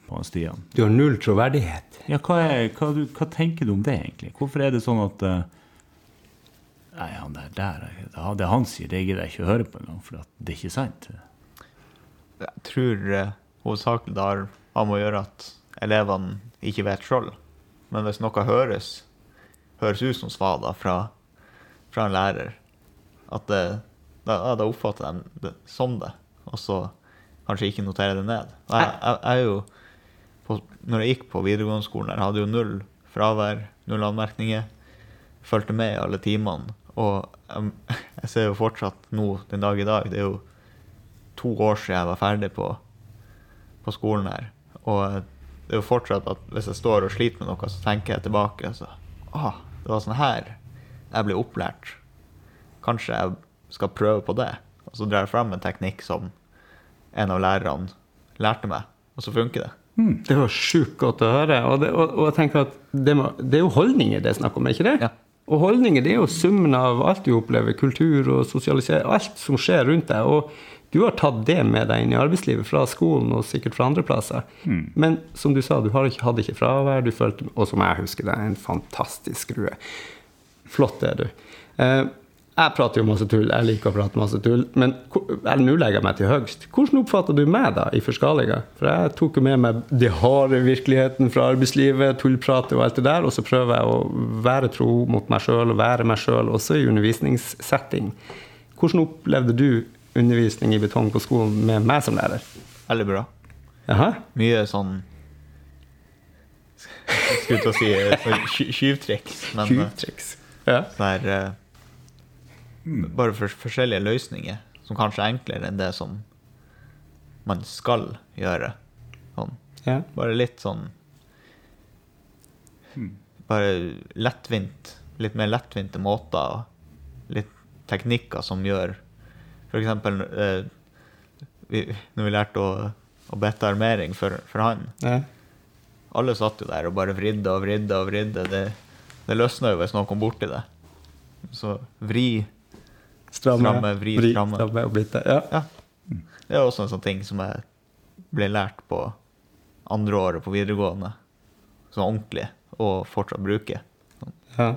på Stian. Du har null troverdighet. Ja, hva, er, hva, du, hva tenker du om det, egentlig? Hvorfor er det sånn at uh, Nei, han der, der Det han sier, det gidder jeg ikke å høre på engang, for at det er ikke sant. Jeg tror uh, hovedsakelig det har med å gjøre at elevene ikke vet sjøl. Men hvis noe høres, høres ut som svader fra, fra en lærer, at det, da, da oppfatter de det som det, og så kanskje ikke notere det ned. Jeg, jeg, jeg jo på, når jeg gikk på videregående skolen, der hadde jo null fravær, null anmerkninger. Fulgte med i alle timene. Og jeg, jeg ser jo fortsatt nå den dag i dag, det er jo to år siden jeg var ferdig på, på skolen her. Og det er jo fortsatt at hvis jeg står og sliter med noe, så tenker jeg tilbake. Så, ah, det var sånn her jeg ble opplært. Kanskje jeg skal prøve på det. Og så drar jeg fram en teknikk som en av lærerne lærte meg, og så funker det. Det var sjukt godt å høre. Og, det, og, og jeg tenker at det, må, det er jo holdninger det er snakk om, er ikke det? Ja. Og holdninger det er jo summen av alt du opplever, kultur og sosialisering, alt som skjer rundt deg. Og du har tatt det med deg inn i arbeidslivet fra skolen og sikkert fra andre plasser. Men som du sa, du har ikke, hadde ikke fravær, du følte, og som jeg husker det, en fantastisk skrue. Flott er du. Eh, jeg prater jo masse tull, jeg liker å prate masse tull, men nå legger jeg meg til høgst. Hvordan oppfatter du meg da i Forskalinga? For jeg tok jo med meg det harde virkeligheten fra arbeidslivet, tullpratet og alt det der, og så prøver jeg å være tro mot meg sjøl og være meg sjøl også i undervisningssetting. Hvordan opplevde du undervisning i betong på skolen med meg som lærer? Veldig bra. Aha. Mye sånn skulle til å si eh, sånn sky- skyvtriks, men eh, Ja. sånn her eh, Bare for, forskjellige løsninger som kanskje er enklere enn det som man skal gjøre. Sånn. ja. Bare litt sånn Bare lettvint. Litt mer lettvinte måter. Litt teknikker som gjør For eksempel eh, vi, når vi lærte å, å bette armering for, for han. ja. Alle satt jo der og bare vridde og vridde og vridde. Det, det løsna jo hvis noen kom borti det. Så vri Stramme, Stramme, vri, stramme. stramme og bitte. Ja. Ja. Det er også en sånn ting som jeg ble lært på andre året på videregående. Sånn ordentlig, og fortsatt bruker. Ja.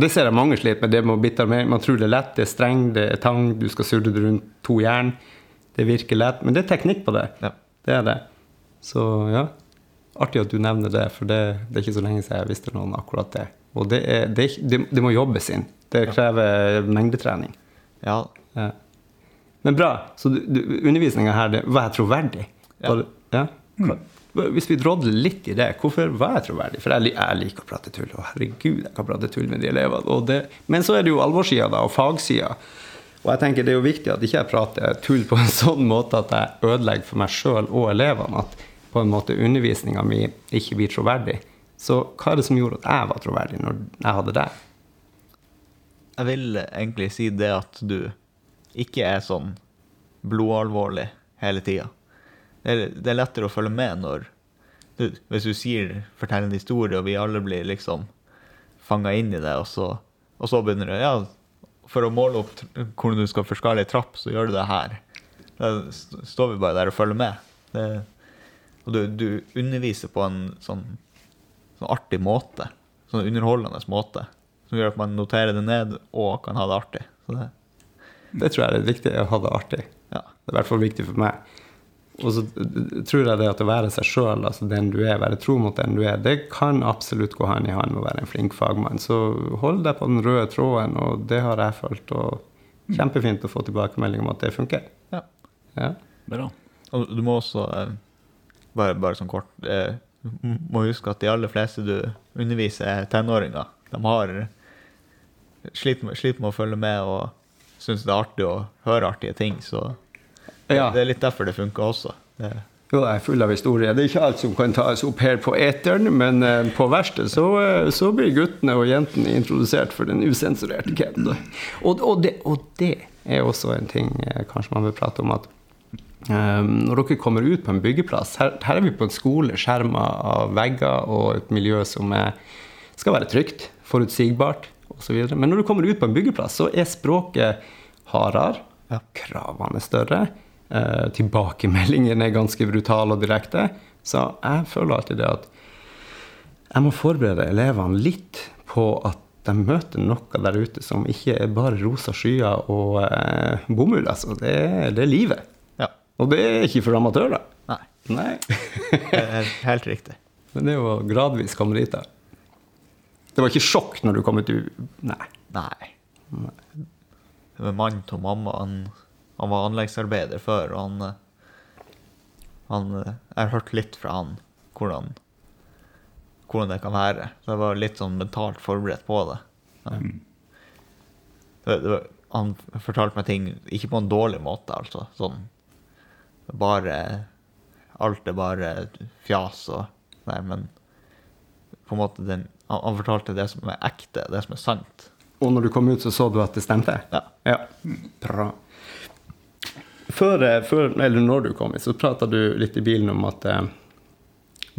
Det ser jeg mange sliter med. det med å bitte armering. Man tror det er lett, det er streng, det er tang, du skal surre det rundt to jern. Det virker lett, men det er teknikk på det. Ja. Det er det. Så ja, artig at du nevner det, for det, det er ikke så lenge siden jeg visste noen akkurat det. Og det, er, det, er, det, det må jobbes inn. Det krever mengdetrening. ja. Ja. Men bra. Så undervisninga her, det var jeg troverdig? Ja. Var ja? Hvis vi drodler litt i det, hvorfor var jeg troverdig? For jeg, jeg liker å prate tull, og herregud, jeg kan prate tull med de elevene. Men så er det jo alvorssida da, og fagsida. Og jeg tenker det er jo viktig at ikke jeg prater tull på en sånn måte at jeg ødelegger for meg sjøl og elevene. At på en måte undervisninga mi ikke blir troverdig. Så hva er det som gjorde at jeg var troverdig når jeg hadde deg? Jeg vil egentlig si det at du ikke er sånn blodalvorlig hele tida. Det, er- er lettere å følge med når du, Hvis du sier, forteller en historie, og vi alle blir liksom fanga inn i det, og så, og så begynner du Ja, for å måle opp hvordan du skal forskale ei trapp, så gjør du det her. Da står vi bare der og følger med. Det, og du, du underviser på en sånn, sånn artig måte. Sånn underholdende måte. Som gjør at man noterer det ned og kan ha det artig. Så det, Det tror jeg er viktig å ha det artig. ja. Det er i hvert fall viktig for meg. Og så tror jeg det at å være seg sjøl, altså den du er, være tro mot den du er, det kan absolutt gå hånd i hånd med å være en flink fagmann. Så hold deg på den røde tråden, og det har jeg følt. Og kjempefint å få tilbakemelding om at det funker. ja. Ja. Bra. Og du må også, eh, bare, bare sånn kort, eh, må huske at de aller fleste du underviser er tenåringer. De har slitt med, sliter med å følge med og syns det er artig å høre artige ting. Så Ja. det er litt derfor det funker også. Det, Jo, jeg er full av historier. Det er ikke alt som kan tas opp her på eteren, men eh, på verkstedet så, eh, så blir guttene og jentene introdusert for den usensurerte Ken. Og, og, det, og det er også en ting eh, kanskje man bør prate om, at um, når dere kommer ut på en byggeplass Her, her er vi på en skole skjerma av vegger og et miljø som er, skal være trygt, forutsigbart osv. Men når du kommer ut på en byggeplass, så er språket hardere, Ja. kravene større. Eh, tilbakemeldingen er ganske brutale og direkte. Så jeg føler alltid det at jeg må forberede elevene litt på at de møter noe der ute som ikke er bare rosa skyer og eh, bomull. Altså. Det, det er livet. ja. Og det er ikke for amatører. Nei, Nei. det er helt, riktig. Men det er jo gradvis komme dit. da. Det var ikke sjokk når du kom ut Nei. Nei. Det var mannen til mamma. Han, han var anleggsarbeider før, og han, han Jeg har hørt litt fra han hvordan, hvordan det kan være. Så jeg var litt sånn mentalt forberedt på det. Ja. Det, det var, han fortalte meg ting ikke på en dårlig måte, altså. Sånn bare Alt er bare fjas og Nei, men på en måte den, han, han fortalte det som er ekte, det som er sant. Og når du kom ut, så så du at det stemte? Ja. Ja. Bra. Før, eh, før, eller når du kom hit, så prata du litt i bilen om at eh,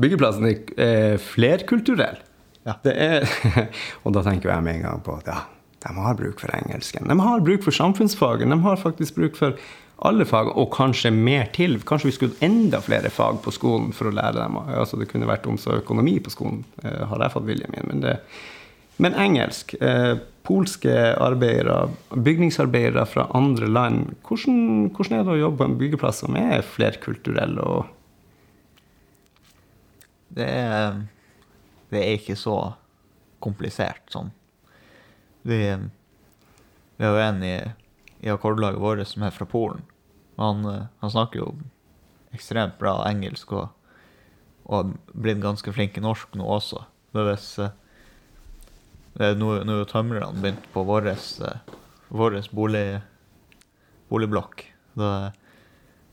byggeplassen er- er flerkulturell. Ja. Det er, og da tenker jeg med en gang på at ja, de har bruk for engelsken. De har bruk for samfunnsfagen. De har faktisk bruk for alle fag, og kanskje mer til. Kanskje vi skulle enda flere fag på skolen for å lære dem. Altså, det kunne vært omsorg og økonomi på skolen, eh, har jeg fått viljen min. Men, det, men engelsk eh, Polske arbeidere, bygningsarbeidere fra andre land. Hvordan, hvordan er det å jobbe på en byggeplass som er flerkulturell? og Det er, det er ikke så komplisert sånn. Vi, vi jo en i, i akkordlaget vårt som er fra Polen. Han, eh, han snakker jo ekstremt bra engelsk og, og blitt ganske flink i norsk nå også. Men hvis eh, det Nå er jo tømrerne begynt på vår bolig, boligblokk. Det,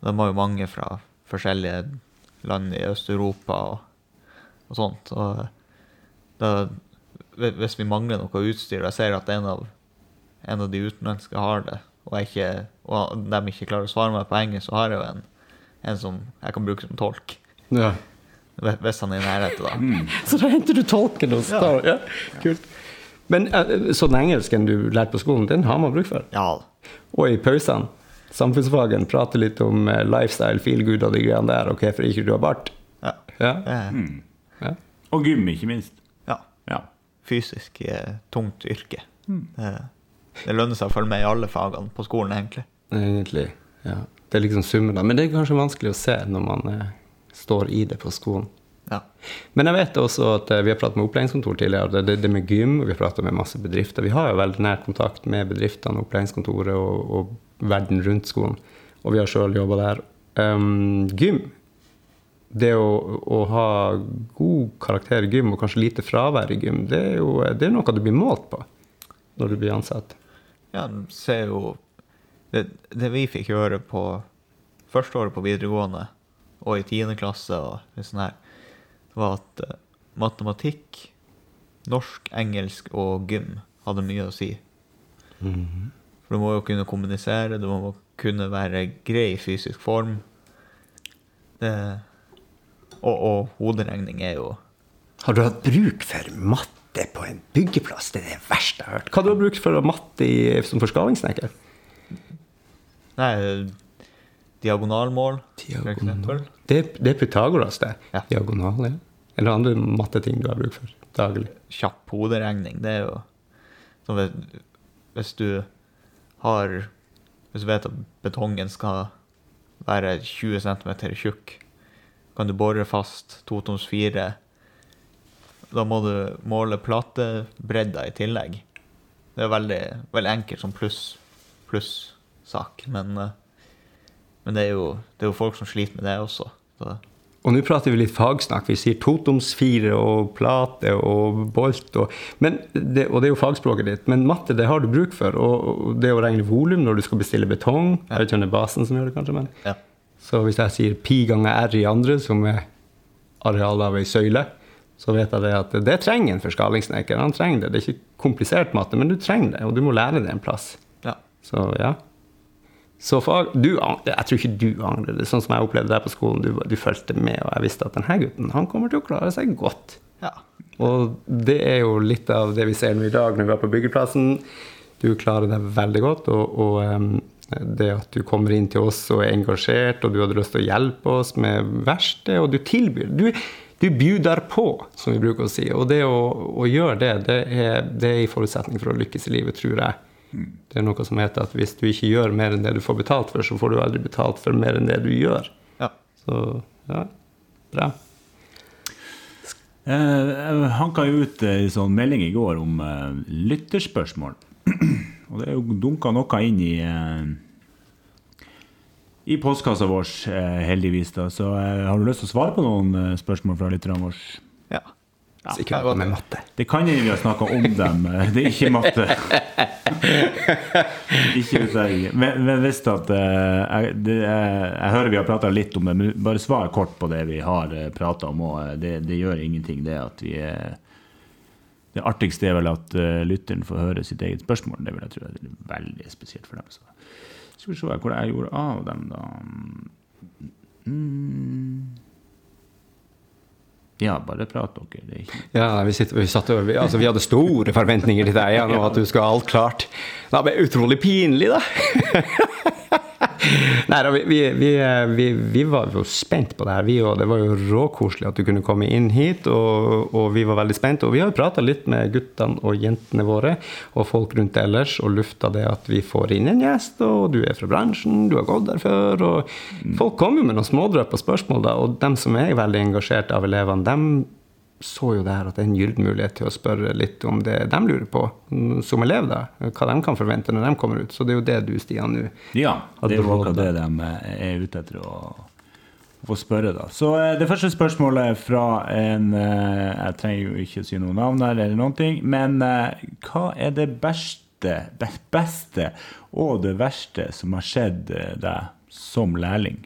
de har jo mange fra forskjellige land i Øst-Europa og, og sånt. Og det, hvis vi mangler noe utstyr, jeg ser at en av, en av de utenlandske har det, og, jeg ikke, og de ikke klarer å svare meg på engelsk, så har jeg jo en, en som jeg kan bruke som tolk. Ja. Hvis- han er i nærheten, da. Så da henter du tolken hos Ja. ja. ja, kult. Men eh, så den engelsken du lærte på skolen, den har man bruk for? Ja, Og i pausene, samfunnsfagen, prate litt om eh, lifestyle, feel good og de greiene der, ok, for ikke du har bart? ja. Ja. Er, ja. Og gym, ikke minst. ja. Ja. Fysisk eh, tungt yrke. Det, det lønner seg å følge med i alle fagene på skolen, egentlig. Egentlig, ja. Det er liksom summen da. Men det er kanskje vanskelig å se når man eh, står i det på skolen. Ja. Men jeg vet også at eh, vi har pratet med opplæringskontor tidligere. Det, det, det med gym, og vi har pratet med masse bedrifter. Vi har jo veldig nær kontakt med bedriftene, opplæringskontoret og, og verden rundt skolen. Og vi har sjøl jobba der. Um, gym. Det å, å ha god karakter i gym, og kanskje lite fravær i gym, det er jo det er noe du blir målt på når du blir ansatt. Ja, de ser jo det, det vi fikk gjøre på første året på videregående og i tiende klasse og sånn her, var at eh, matematikk, norsk, engelsk og gym hadde mye å si. For du må jo kunne kommunisere, du må kunne være grei i fysisk form. Det, og, og hoderegning er jo Har du hatt bruk for matte på en byggeplass? Det er det verste jeg har hørt. Hva har du brukt for matte i, som forskalingssnekker? Nei, diagonalmål, Diagonal. Det, det er Pythagoras, det. Ja. Diagonal, ja. Eller andre matteting du har bruk for daglig. kjapp hoderegning. Det er jo sånn hvis, hvis du har Hvis du vet at betongen skal være 20 cm tjukk, kan du bore fast totoms fire. Da må du måle platebredda i tillegg. Det er veldig, veldig enkelt som pluss pluss-sak, men, eh, men det, er jo, det er jo folk som sliter med det også. Så. Og nå prater vi litt fagsnakk. Vi sier totomsfire og plate og bolt. Og, men det, og det er jo fagspråket ditt. Men matte det har du bruk for. Og, det å regne volum når du skal bestille betong Jeg vet ikke om det er basen som gjør det, kanskje. men... Ja. Så hvis jeg sier pi ganger r i andre, som er arealet av ei søyle, så vet jeg det at det trenger en forskalingssnekker. Han trenger det. Det er ikke komplisert matte, men du trenger det, og du må lære det en plass. ja. Så ja. Så fag, du, jeg tror ikke du angrer det. Sånn som jeg opplevde det på skolen, du, du fulgte med, og jeg visste at denne gutten han kommer til å klare seg godt. ja. Og det er jo litt av det vi ser nå i dag når vi er på byggeplassen. Du klarer deg veldig godt, og, og um, det at du kommer inn til oss og er engasjert, og du hadde lyst til å hjelpe oss med verkstedet, og du tilbyr Du, du bjuder på, som vi bruker å si. Og det å, å gjøre det, det er, det er en forutsetning for å lykkes i livet, tror jeg. Det er noe som heter at hvis du ikke gjør mer enn det du får betalt for, så får du aldri betalt for mer enn det du gjør. ja. Så ja, bra. Eh, Jeg hanka jo ut en sånn melding i går om eh, lytterspørsmål. Og det er jo dunka noe inn i eh, i postkassa vår, eh, heldigvis. da. Så eh, har du lyst til å svare på noen eh, spørsmål fra lytterne våre? ja. Sikkert ikke vær med matte. Det kan hende vi har snakka om dem. Det er ikke matte. ikke hvis jeg Men, men hvis at eh, jeg, det, jeg hører vi har prata litt om det, men bare svar kort på det vi har prata om. Og det, det gjør ingenting, det at vi er Det artigste er vel at lytteren får høre sitt eget spørsmål. Det vil jeg tro er veldig spesielt for dem. Så skal vi se hvor jeg gjorde av dem, da. Mm. Ja, bare prat dere. Det ikke Ja, vi, sitter, vi, satt, vi, altså, vi hadde store forventninger til deg ja, nå, at du skal ha alt klart. Det ble utrolig pinlig, da. Nei da, vi, vi, vi, vi, vi var jo spent på det her, vi òg. Det var jo råkoselig at du kunne komme inn hit, og, og vi var veldig spent. Og vi har jo prata litt med guttene og jentene våre og folk rundt ellers og lufta det at vi får inn en gjest, og du er fra bransjen, du har gått der før. Og folk kom jo med noen smådrøp og spørsmål, da, og dem som er veldig engasjert av elevene, dem så jo det her at det er en gyllen mulighet til å spørre litt om det de lurer på som elev, da. Hva de kan forvente når de kommer ut. Så det er jo det du, Stian, nå Ja, det er jo akkurat det de er ute etter å få spørre, da. Så eh, det første spørsmålet fra en eh, Jeg trenger jo ikke si noe navn her eller noen ting, men eh, hva er det beste, be- beste og det verste som har skjedd eh, deg som lærling?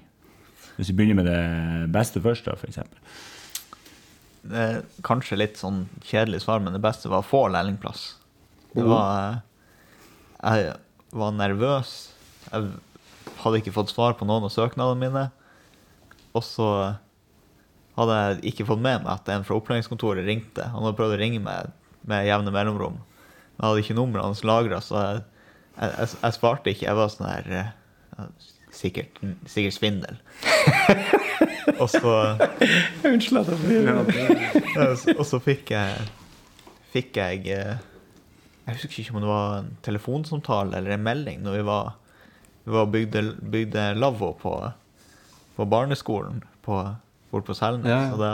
Hvis vi begynner med det beste først, da, eksempel. Det er kanskje litt sånn kjedelig svar, men det beste var å få lærlingplass. Det var eh, Jeg var nervøs. Jeg hadde ikke fått svar på noen av søknadene mine. Og så hadde jeg ikke fått med meg at en fra opplæringskontoret ringte. Han hadde prøvd å ringe meg med jevne mellomrom. Jeg hadde ikke nummeret hans lagra, så jeg, jeg, jeg svarte ikke. Jeg var sånn her eh, Sikkert, sikkert svindel. og så Unnskyld at jeg s- Og så fikk jeg Fikk jeg eh, Jeg husker ikke om det var en telefonsamtale eller en melding når vi var Vi var bygde, bygde lavvo på, på barneskolen på, bort på Selnes. Ja, ja. Og da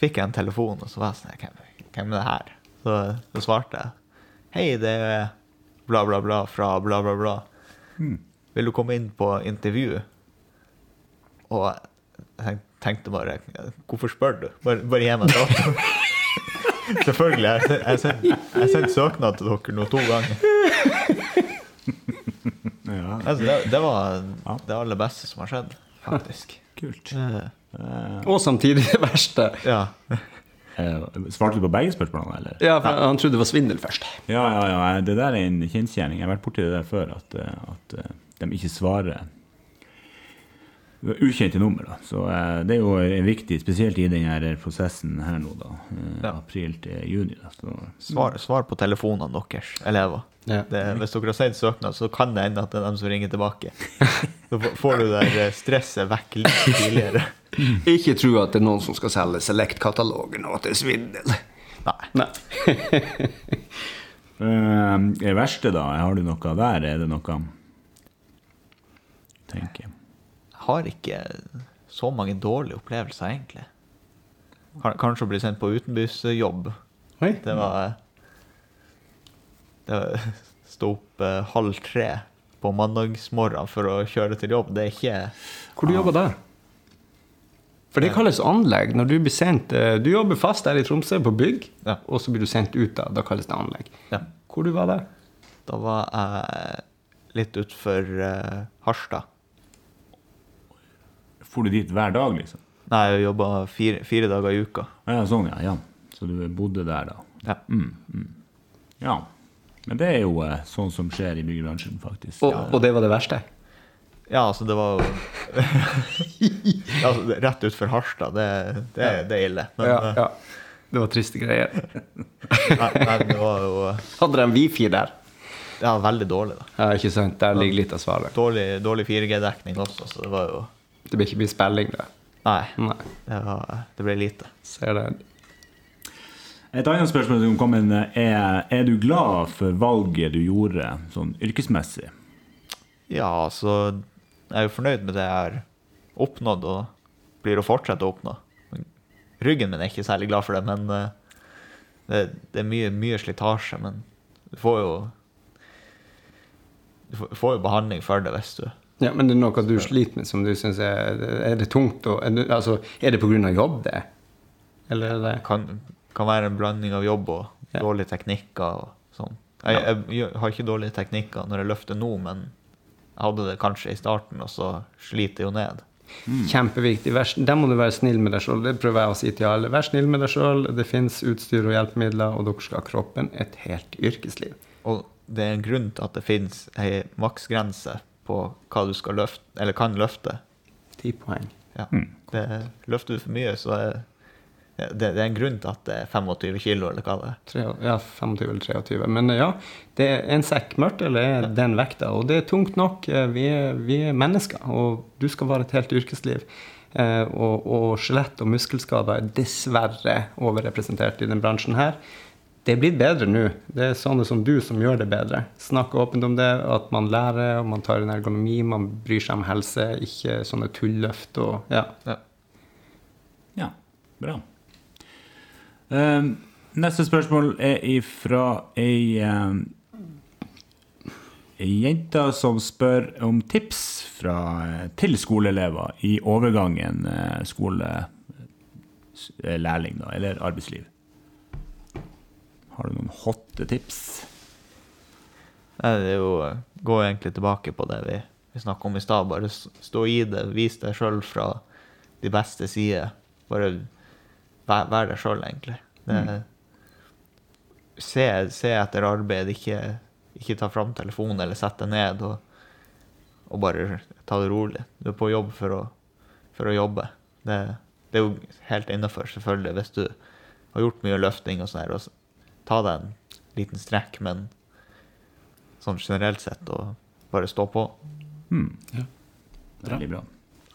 fikk jeg en telefon, og så var jeg sånn Hvem, hvem er det her? Så, så svarte jeg Hei, det er bla, bla, bla fra bla, bla, bla. Vil du komme inn på intervju? Og jeg tenkte bare Hvorfor spør du? Bare, bare gi meg datoen. Selvfølgelig. Jeg jeg jeg sendte søknad til dere nå to ganger. Ja, Altså, det, det var det aller beste som har skjedd, faktisk. kult. Eh, Og samtidig det verste. Ja. Eh, Svarte du på begge spørsmålene, eller? Ja, for han trodde det var svindel først. Ja, ja, ja. Det der er en kjensgjerning. Jeg har vært borti det der før, at, eh, at eh, de ikke svarer ukjente nummer. Da. Så eh, det er jo eh, viktig, spesielt i denne prosessen her nå, da. eh, Ja. April til juni. Da. Så, Svar, svar på telefonene deres, elever. Ja. Det, hvis dere har sendt søknad, så kan det hende at det er dem som ringer tilbake. Så får- du det eh, stresset vekk litt tidligere. Ikke tro at det er noen som skal selge Select-katalogen, og at det er svindel. Nei. Nei. Eh, det verste, da? Har du noe der? Er det noe tenker jeg. Har ikke så mange dårlige opplevelser, egentlig. Kanskje å bli sendt på utenbysjobb. Oi. Det var Det var Stå opp eh, halv tre på mandagsmorgen for å kjøre til jobb. Det er ikke Hvor du jobber der? For det kalles anlegg. Når du blir sendt eh, Du jobber fast der i Tromsø på bygg, Ja. og så blir du sendt ut da. Da kalles det anlegg. Ja. Hvor du var der? Da var jeg litt utfor uh, Harstad. For du dit hver dag, liksom? Nei, jeg jobba fire, fire dager i uka. Ja, sånn, ja. ja. Så du bodde der, da? Ja. Ja. Men det er jo eh, sånn som skjer i byggebransjen, faktisk. Og, og det var det verste? Ja, altså, det var ja, altså, Rett utfor Harstad, det, det, det er ille. Men Ja, eh, ja. Det var triste greier. nei, nei, det var jo Hadde de wifi der? ja, veldig dårlig, da. Ja, ikke sant. Der ligger litt av svaret. Dårlig, dårlig 4G-dekning også, så det var jo Det blir ikke mye spilling det. Nei, Nei, det, var, det ble lite. ser det. Et annet spørsmål som kom inn, er er du glad for valget du gjorde sånn yrkesmessig? Ja, så jeg er jo fornøyd med det jeg har oppnådd, og blir å fortsette å oppnå. Ryggen min er ikke særlig glad for det, men eh, det, det er mye, mye slitasje. Men du får jo Du får- får jo behandling for det hvis du Ja, Men det er noe du sliter med som du syns er Er det tungt? Og, er det, altså, er det pga. jobb, det? Eller er det kan, kan være en blanding av jobb og Ja. dårlige teknikker og sånn. Jeg, jeg, jeg, har ikke dårlige teknikker når jeg løfter nå, men jeg hadde det kanskje i starten, og så sliter jeg jo ned. Kjempeviktig. Vær, der må du være snill med deg sjøl. Det prøver jeg å si til alle. Vær snill med deg sjøl. Det fins utstyr og hjelpemidler, og dere skal ha kroppen et helt yrkesliv. Og det er en grunn til at det finnes ei maksgrense på hva du skal løfte, eller kan løfte. Ti poeng. Ja. Det, løfter du for mye, så er, det, det er en grunn til at det er 25 kilo, eller hva det er. Ja, 25 eller 23. Men ja, det er en sekk mørtel er den vekta, og det er tungt nok. Eh, Vi er, vi er mennesker, og du skal være et helt yrkesliv. Eh, og, og skjelett- og muskelskader er dessverre overrepresentert i denne bransjen her. Det er blitt bedre nå. Det er sånne som du som gjør det bedre. Snakke åpent om det, at man lærer, og man tar en ergonomi, man bryr seg om helse, ikke sånne tulløft og ja. Ja. Ja, bra. Eh, neste spørsmål er ifra ei, eh, jente som spør om tips fra, til skoleelever i overgangen skolelærling eh, lærling da, eller arbeidsliv. Har du noen hotte tips? Nei, det er jo Gå egentlig tilbake på det vi, vi snakka om i stad. Bare stå i det. Vis deg sjøl fra de beste sider. Bare vær, vær deg sjøl, egentlig. Det, se, se etter arbeid. Ikke, ikke ta fram telefonen eller sett deg ned og, og bare ta det rolig. Du er på jobb for å, for å jobbe. Det, det er jo helt innafor, selvfølgelig, hvis du har gjort mye løfting og sånn her. og Ta deg en liten strekk, men sånn generelt sett, å bare stå på. Mm. Ja. Veldig bra.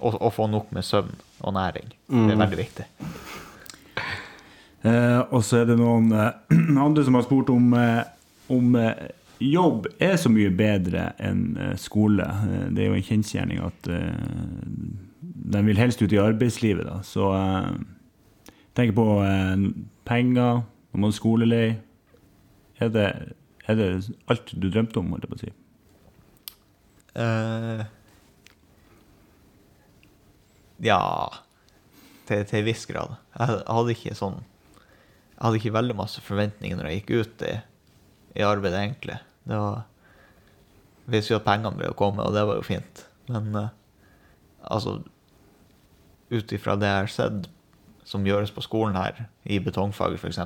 Og, og få nok med søvn og næring. Det er Mm. veldig viktig. Eh, og så er det noen eh, andre som har spurt om, eh, om eh, jobb er så mye bedre enn eh, skole. Eh, det er jo en kjensgjerning at eh, de vil helst ut i arbeidslivet. Da. Så eh, tenk på eh, penger, når man skolelei. Er det, er det alt du drømte om, holdt jeg på å si? Uh, ja til, til en viss grad. Jeg hadde ikke sånn Jeg hadde ikke veldig masse forventninger når jeg gikk ut i, i arbeidet, egentlig. Det var Visste jo at pengene ble å komme, og det var jo fint. Men uh, altså Ut ifra det jeg har sett som gjøres på skolen her, i betongfaget f.eks.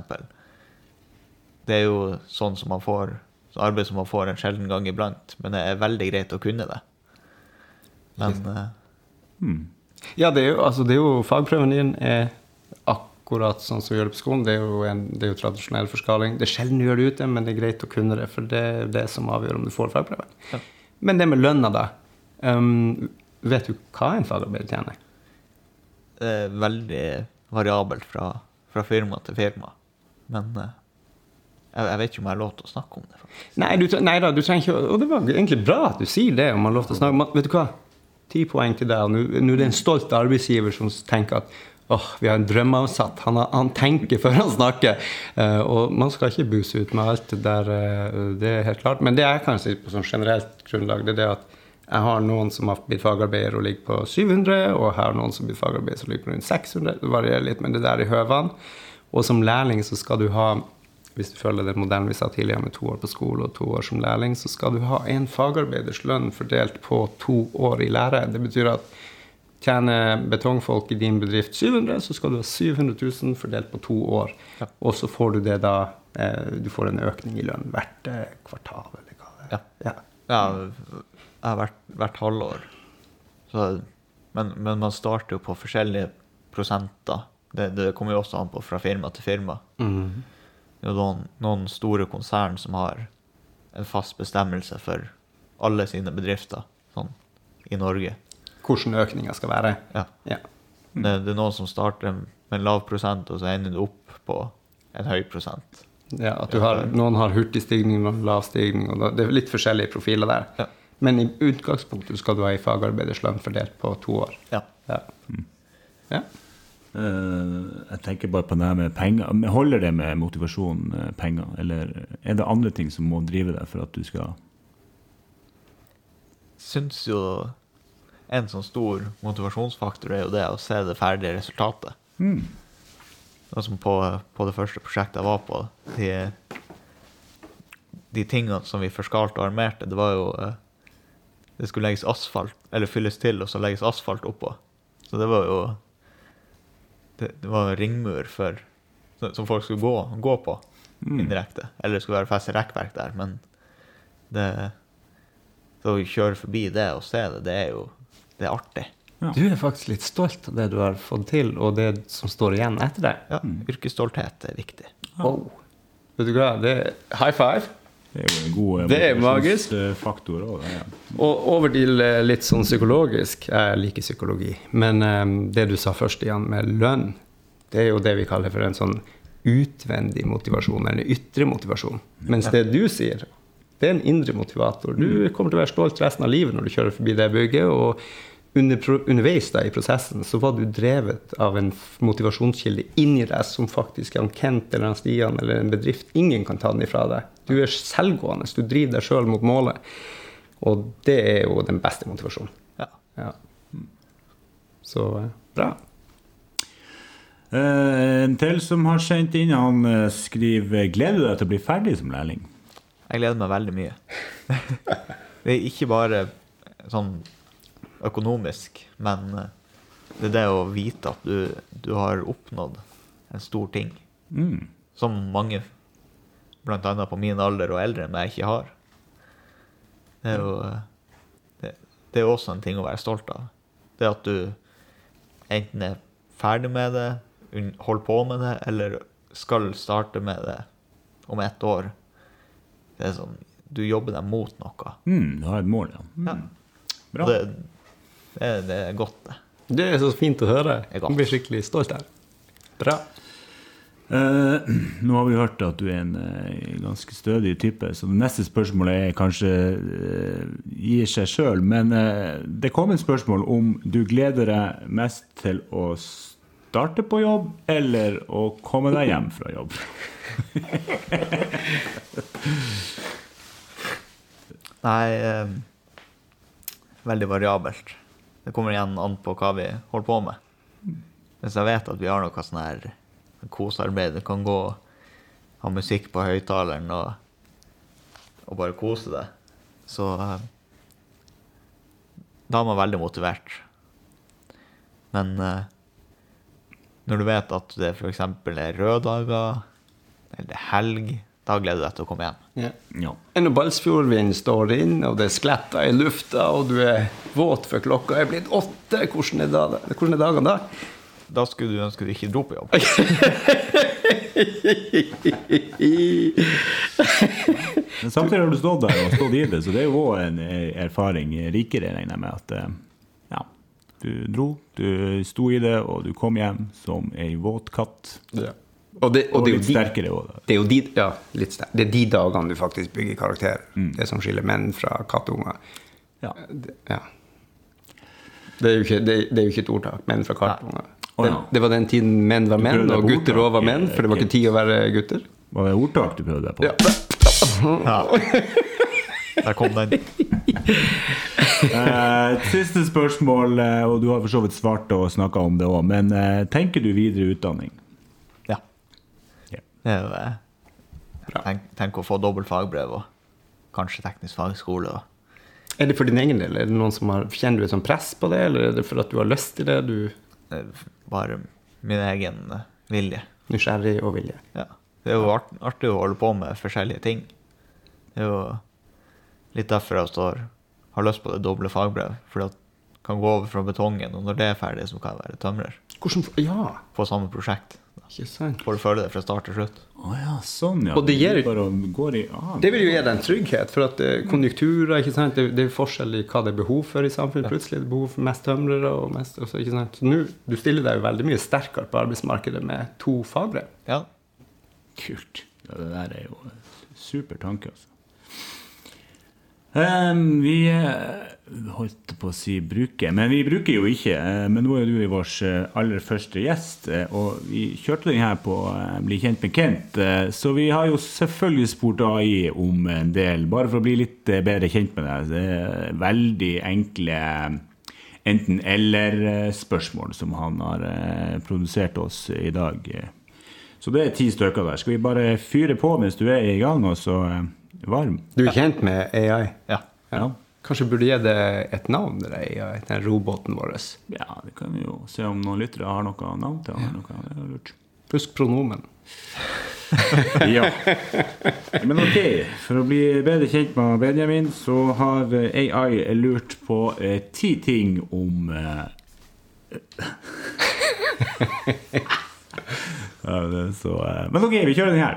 Det er jo sånn som man får så arbeid som man får en sjelden gang iblant, men det er veldig greit å kunne det. Men eh, Hmm. Ja, det er jo, altså, det er jo fagprøven din er akkurat sånn som vi gjør det på skolen. Det er jo, en, det er jo tradisjonell forskaling. Det er sjelden du gjør det ute, men det er greit å kunne det, for det er det som avgjør om du får fagprøven. Ja. Men det med lønna, da. Um, vet du hva en fagarbeider tjener? det er veldig variabelt fra, fra firma til firma. Men eh, jeg, jeg vet ikke om jeg har lov til å snakke om det. faktisk. Nei, du, nei da, du trenger ikke Og det var egentlig bra at du sier det, om man har lov til å snakke. Man, vet du hva? Ti poeng til deg. Nå er det en stolt arbeidsgiver som tenker at åh, vi har en drømmeansatt. Han, han tenker før han snakker. Uh, og man skal ikke buse ut med alt det der. uh, det er helt klart. Men det jeg kan si på sånn generelt grunnlag, det er det at jeg har noen som har blitt fagarbeider og ligger på 700, og jeg har noen som har blitt fagarbeider som ligger på rundt 600. Det varierer litt, men det der i høvene. Og som lærling så skal du ha hvis du følger den modellen vi sa tidligere med to år på skole og to år som lærling, så skal du ha en fagarbeiders lønn fordelt på to år i lære. Det betyr at tjener betongfolk i din bedrift 700, så skal du ha 700 000 fordelt på to år. Ja. Og så får du det da eh, Du får en økning i lønn hvert eh, kvartal, eller hva det er. Ja. Ja. Ja, hvert, hvert halvår. Så, men, men man starter jo på forskjellige prosenter. Det, det kommer jo også an på fra firma til firma. Mhm. Det er noen, noen store konsern som har en fast bestemmelse for alle sine bedrifter sånn, i Norge. Hvordan økninga skal være. Ja. Ja. Det, det er noen som starter med en lav prosent, og så ender du opp på en høy prosent. Ja, at du har, noen har hurtig stigning, noen lav stigning. og Det er litt forskjellige profiler der. Ja. Men i utgangspunktet skal du ha ei fagarbeiderslønn fordelt på to år. Ja. Ja. ja. Eh, jeg tenker bare på det med penger. Holder det med motivasjon, eh, penger? Eller er det andre ting som må drive deg for at du skal Syns jo en sånn stor motivasjonsfaktor er jo det å se det ferdige resultatet. mm. Altså på, på det første prosjektet jeg var på. De, de tingene som vi forskalte og armerte, det var jo eh, Det skulle legges asfalt, eller fylles til, og så legges asfalt oppå. Så det var jo Det, det var en ringmur for, som- folk skulle gå, gå på Mm. indirekte. Eller det skulle være fest rekkverk der, men det Så å kjøre forbi det og se det, det er jo Det er artig. Ja. Du er faktisk litt stolt av det du har fått til, og det som står igjen etter deg. Ja, Yrkesstolthet er viktig. Wow. Vet du hva, det er high five. Det er jo en god eh, Det er magisk. motivasjonsfaktor også, ja. Og over til eh, litt sånn psykologisk. Jeg liker psykologi. Men um, det du sa først igjen med lønn, det er jo det vi kaller for en sånn utvendig motivasjon, eller ytre motivasjon. Mens det du sier, det er en indre motivator. Du kommer til å være stolt resten av livet når du kjører forbi det bygget. og under, underveis da i prosessen så var du drevet av en motivasjonskilde inni deg som faktisk er Kent eller han Stian eller en bedrift. Ingen kan ta den ifra deg. Du er selvgående. Du driver deg sjøl mot målet. Og det er jo den beste motivasjonen. Ja. Ja. Så eh, bra. Uh, En til som har sendt inn, han uh, skriver Gleder du deg til å bli ferdig som lærling? Jeg gleder meg veldig mye. det er ikke bare sånn økonomisk, men eh, det er det å vite at du, du har oppnådd en stor ting. Mm. Som mange, annet på min alder og eldre enn meg, ikke har. Det er jo eh, det, det er også en ting å være stolt av. Det at du enten er ferdig med det, holder på med det, eller skal starte med det om ett år. Det er sånn, Du jobber deg mot noe. Mm, du har et mål, ja. Mm. Ja. Bra. Det, det, det er godt, det. Det er så fint å høre. Jeg blir skikkelig stolt her. Bra. Eh, nå har vi hørt at du er en eh, ganske stødig type, så det neste spørsmålet er kanskje eh, gir seg sjøl. Men det kom et spørsmål om du gleder deg mest til å starte på jobb eller å komme deg hjem fra jobb. Nei, eh, veldig variabelt. Det kommer igjen an på hva vi holder på med. Hvis jeg vet at vi har noe sånn her kosearbeid, du kan gå og ha musikk på høyttaleren og, og bare kose deg, så eh, da er man veldig motivert. Men eh, når du vet at det f.eks. er røde dager, eller det er helg, da gleder du deg til å komme hjem. Ja. Ja. Når Balsfjordvinden står inn, og det skletter i lufta, og du er våt for klokka er blitt åtte, hvordan er, da, hvordan er dagene da? Da skulle du ønske du ikke dro på jobb. Men samtidig har du stått der og stått i det, så det er jo òg en erfaring rikere, regner jeg med. At eh, ja, du dro, du sto i det, og du kom hjem som ei våt katt. Ja. Og, det, Og og det, litt de, sterkere òg. det er jo de, ja. Det er de dagene du faktisk bygger karakter. Det som skiller menn fra kattunger. Ja. Ja. det, er jo ikke, det, det er jo ikke et ordtak. Menn fra kattunger. Oh, Det, ja. det var den tiden menn var menn, og gutter òg var menn. For det var ikke tid å være gutter. Var det ordtak du prøvde deg på? Ja. Ja. Der kom den. Eh, siste spørsmål, eh, og du har for så vidt svart og snakka om det òg, men eh, tenker du videre utdanning? Det er jo eh, tenk, tenk å få dobbelt fagbrev og kanskje teknisk fagskole. Og, Er det for din egen del? Er det noen som har, Kjenner du et sånt press på det, eller er det for at du har lyst til det? Du bare min egen eh, vilje. nysgjerrig og vilje? Ja. Det er jo art, artig å holde på med forskjellige ting. Det er jo litt derfor jeg står, har lyst på det doble fagbrev. For det kan gå over fra betongen, og når det er ferdig, så kan jeg være tømrer Hvordan, ja, på samme prosjekt. Ikke sant? Får du føle det fra start til slutt. Å ja, sånn, ja. Og det gir- bare går i ah, Det vil jo gi deg en trygghet, for at eh, konjunkturer ikke sant? Det, det er forskjell i hva det er behov for i samfunnet. Plutselig er det behov for mest tømrere. og mest, også, ikke sant? Så nå, Du stiller deg jo veldig mye sterkere på arbeidsmarkedet med to fagbrev. Ja. Kult. Ja, det der er jo en super tanke, altså. Ehm, vi eh, holdt på å si bruker, men vi bruker jo ikke. eh, men nå er du vår eh, aller første gjest, og vi kjørte den her på Bli kjent med Kent. så vi har jo selvfølgelig spurt AI om en del, bare for å bli litt bedre kjent med deg. Det er veldig enkle enten-eller-spørsmål som han har produsert oss i dag. Så det er ti stykker der. Skal vi bare fyre på mens du er i gang, og så varm? Du er kjent med AI? ja. Ja. Kanskje burde gi det et navn, det AI, den roboten vår. ja, det kan vi jo se om noen lyttere har noe navn til. han. Ja. det er lurt. Husk pronomen. Ja. Men ok, for å bli bedre kjent med Benjamin, så har AI lurt på eh, ti ting om eh, Ja, det så, eh, men ok, vi kjører den her.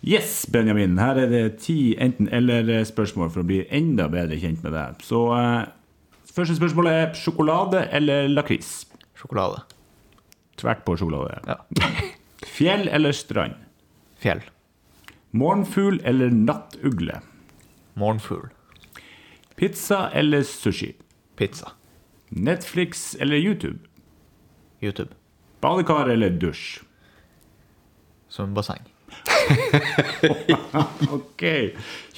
Yes, Benjamin. Her er det ti enten-eller-spørsmål for å bli enda bedre kjent med deg. Så eh, første spørsmål er sjokolade eller lakris? Sjokolade. Tvert på sjokolade. Ja. Fjell eller strand? Fjell. Morgenfugl eller nattugle? Morgenfugl. Pizza eller sushi? Pizza. Netflix eller YouTube? YouTube. Badekar eller dusj? Svømmebasseng. Ok.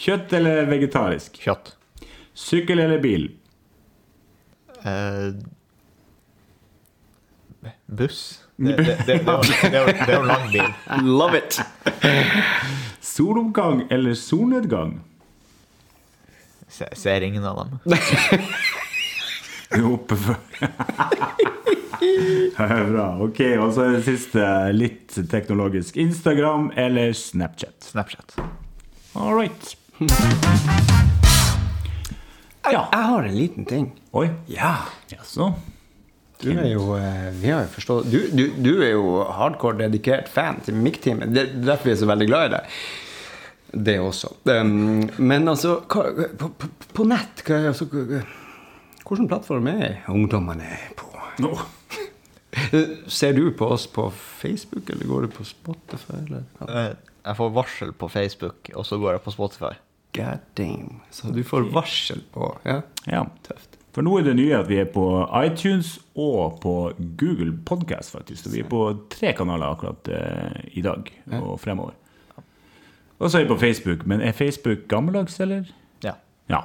Kjøtt eller vegetarisk? Kjøtt. Sykkel eller bil? Eh, buss. Det, det, det, det, er jo- det, det jo lang bil. Love it! Soloppgang eller solnedgang? Se, ser ingen av dem. Du før Det er Bra. Ok, og så er det siste litt teknologisk. Instagram eller Snapchat? Snapchat. All right. Jeg, jeg har en liten ting. Oi. Ja. Jaså? Du er jo eh, Vi har jo forstått du, du, du er jo hardcore dedikert fan til Mic-teamet. Det er derfor vi er så veldig glad i deg. Det også. Um, men altså, hva, på, på, på nett hva, altså, hva- Hvilken plattform er ungdommene på? Nå. Eh, Ser du på oss på Facebook, eller går du på Spotify? Eller? Eh, Jeg får varsel på Facebook, og så går jeg på Spotify. God damn. Så du får varsel på Ja, Ja. tøft. For nå er det nye at vi er på iTunes og på Google Podcast, faktisk. Så vi er på tre kanaler akkurat eh, i dag og fremover. Og så er vi på Facebook. Men er Facebook gammeldags, eller? Ja. Ja.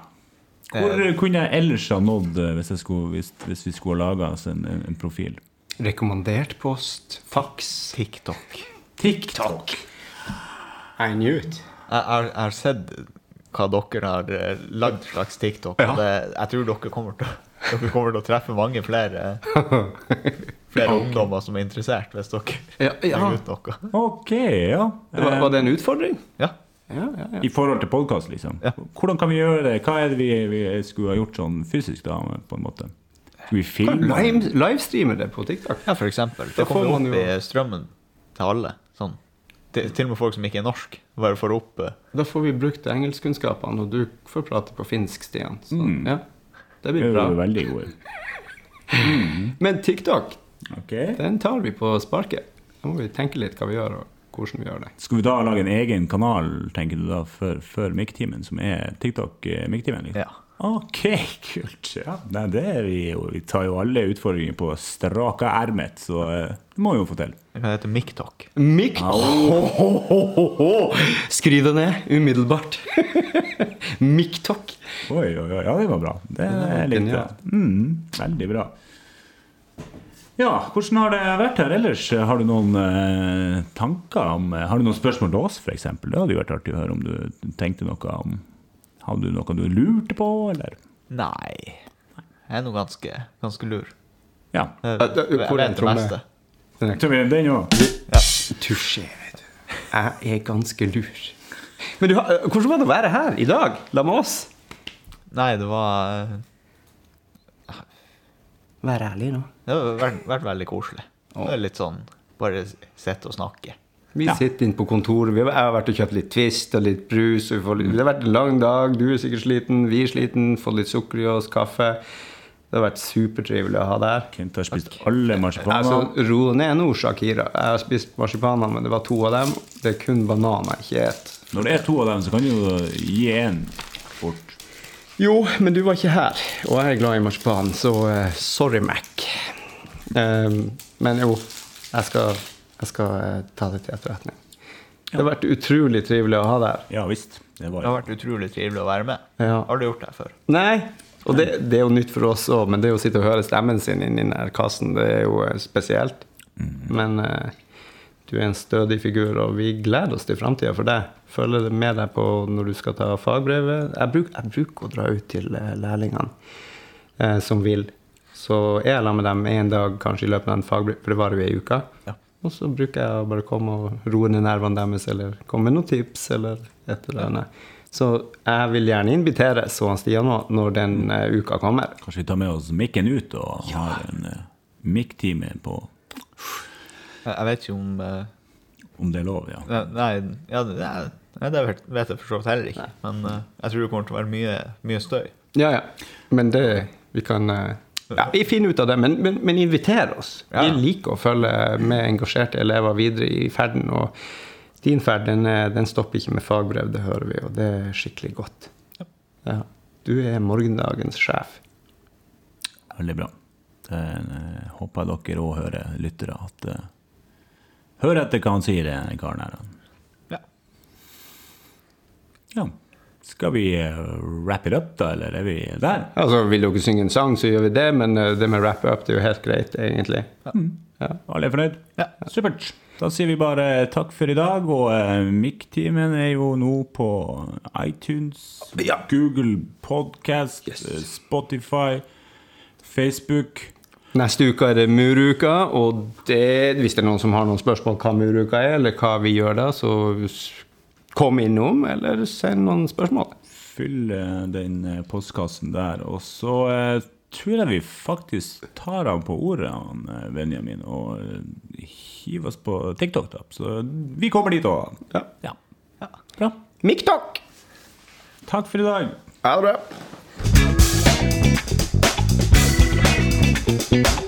Hvor kunne jeg ellers ha nådd eh, hvis, jeg skulle, hvis, hvis vi skulle ha laga en, en, en profil? Rekommandert post, fax TikTok. TikTok. I knew it. Jeg har, jeg har sett hva dere har eh, lagd slags TikTok. Ja. Det, jeg tror dere kommer, til, dere kommer til å treffe mange flere, flere ungdommer som er interessert, hvis dere Ja, ja. legger ut noe. Ok, ja. Var, var det en utfordring? Ja. Ja, ja, ja. I forhold til podkast, liksom. Ja. Hvordan kan vi gjøre det? Hva er det vi, vi skulle ha gjort sånn fysisk, da, på en måte? Skulle vi filme? Live, livestreame det på TikTok? ja, for eksempel. Da Det får kommer man opp jo- i strømmen til alle. Sånn. Til, til og med folk som ikke er norsk. Bare får opp eh, Da får vi brukt engelskkunnskapene, og du får prate på finsk, Stian. Så, Mm. ja, det Det blir bra. jo veldig gode. Men TikTok, okay. den tar vi på sparket. Da må vi tenke litt hva vi gjør, og hvordan vi gjør det. Skal vi da lage en egen kanal, tenker du da, for, for MIK-timen, som er TikTok-MIK-timen? Liksom? Ja. Ok, kult. Ja, nei, det er vi jo. Vi tar jo alle utfordringer på straka ermet, så eh, det må vi jo få til. Det kan hete MikTok. Mik... Skriv det ned umiddelbart. Miktok. Oi, oi, oi. Ja, det var bra. Det er litt bra. Mm, veldig bra. Ja, hvordan har det vært her ellers? Har du noen eh, tanker om eh, Har du noen spørsmål til oss, f.eks.? Det hadde jo vært artig å høre om du tenkte noe om Hadde du noe du lurte på, eller? Nei. Jeg er nå ganske, ganske lur. Ja. Jeg, Ja, da- jeg hvor er vet det meste. Vi den òg. Touché, vet du. Jeg er ganske lur. Men du, hvordan var det å være her i dag, la med oss? Nei, det var Vær ærlig nå. Det har vært, vært veldig koselig. Det er litt sånn bare sitte og snakke. Vi Ja. sitter inne på kontoret. Jeg har vært og kjøpt litt Twist og litt brus. Og vi får litt, det har vært en lang dag. Du er sikkert sliten, vi er sliten. Fått litt sukker i oss, kaffe. Det har vært supertrivelig å ha deg her. Kent har spist alle marsipanene. Altså, Ro ned nå, Shakira. Jeg har spist marsipaner, men det var to av dem. Det er kun bananer jeg ikke et. Når det er to av dem, så kan du jo gi én bort. Jo, men du var ikke her, og jeg er glad i marsipan, så uh, sorry, Mac. Ehm, men jo, jeg skal, jeg skal eh, ta det til etterretning. Det har vært utrolig trivelig å ha deg her. Ja visst. Det var Det har vært utrolig trivelig å være med. Ja. Har du gjort det før? Nei, og det, det er jo nytt for oss òg, men det å sitte og høre stemmen sin inni den kassen, det er jo spesielt. spesielt. Men eh, du er en stødig figur, og vi gleder oss til framtida for deg. Følger det med deg på når du skal ta fagbrevet. Jeg, bruk, jeg bruker å dra ut til eh, lærlingene eh, som vil. Så er jeg sammen med dem en dag kanskje i løpet av en fagbrev, for det varer jo ei uke. Ja. Og så bruker jeg å bare komme og roe ned nervene deres, eller komme med noen tips, eller et eller annet. Så jeg vil gjerne invitere så han Stian nå når den eh, uka kommer. Kanskje vi tar med oss mikken ut og har en uh, mikk-time på Jeg vet ikke om uh, Om det er lov, ja. Nei, nei, ja, det, er- nei, det vet jeg for så vidt heller ikke. Men uh, jeg tror det kommer til å være mye, mye støy. Ja, ja. Men det Vi kan ja, Vi finner ut av det, men, men, men inviter oss. Ja. Vi liker å følge med engasjerte elever videre i ferden. Og din ferd den, er- den stopper ikke med fagbrev, det hører vi, og det er skikkelig godt. Ja. Du er morgendagens sjef. Veldig bra. Det eh, håper jeg dere òg hører, lyttere, at eh, Hør etter hva han sier, den karen her. Ja. Ja. Skal vi eh, wrap it up, da, eller er vi der? Altså, Vil dere synge en sang, så gjør vi det, men eh, det med wrap up det er jo helt greit, egentlig. Ja. Alle er fornøyd? Ja. Supert. Da sier vi bare takk for i dag, og uh, Mic-teamen er jo nå på iTunes, Ja. Google Podcast, Yes. eh, Spotify, Facebook. Neste uke er det muruka, og det, hvis det er noen som har noen spørsmål hva muruka er, eller hva vi gjør da, så kom innom, eller send noen spørsmål. Fyll den eh, postkassen der. Og så eh, tror jeg vi faktisk tar han på ordet, han eh, Benjamin, og hiver oss på TikTok, da. Så vi kommer dit òg. Ja. ja. ja. Bra. MikTok! Takk for i dag. Ha det bra.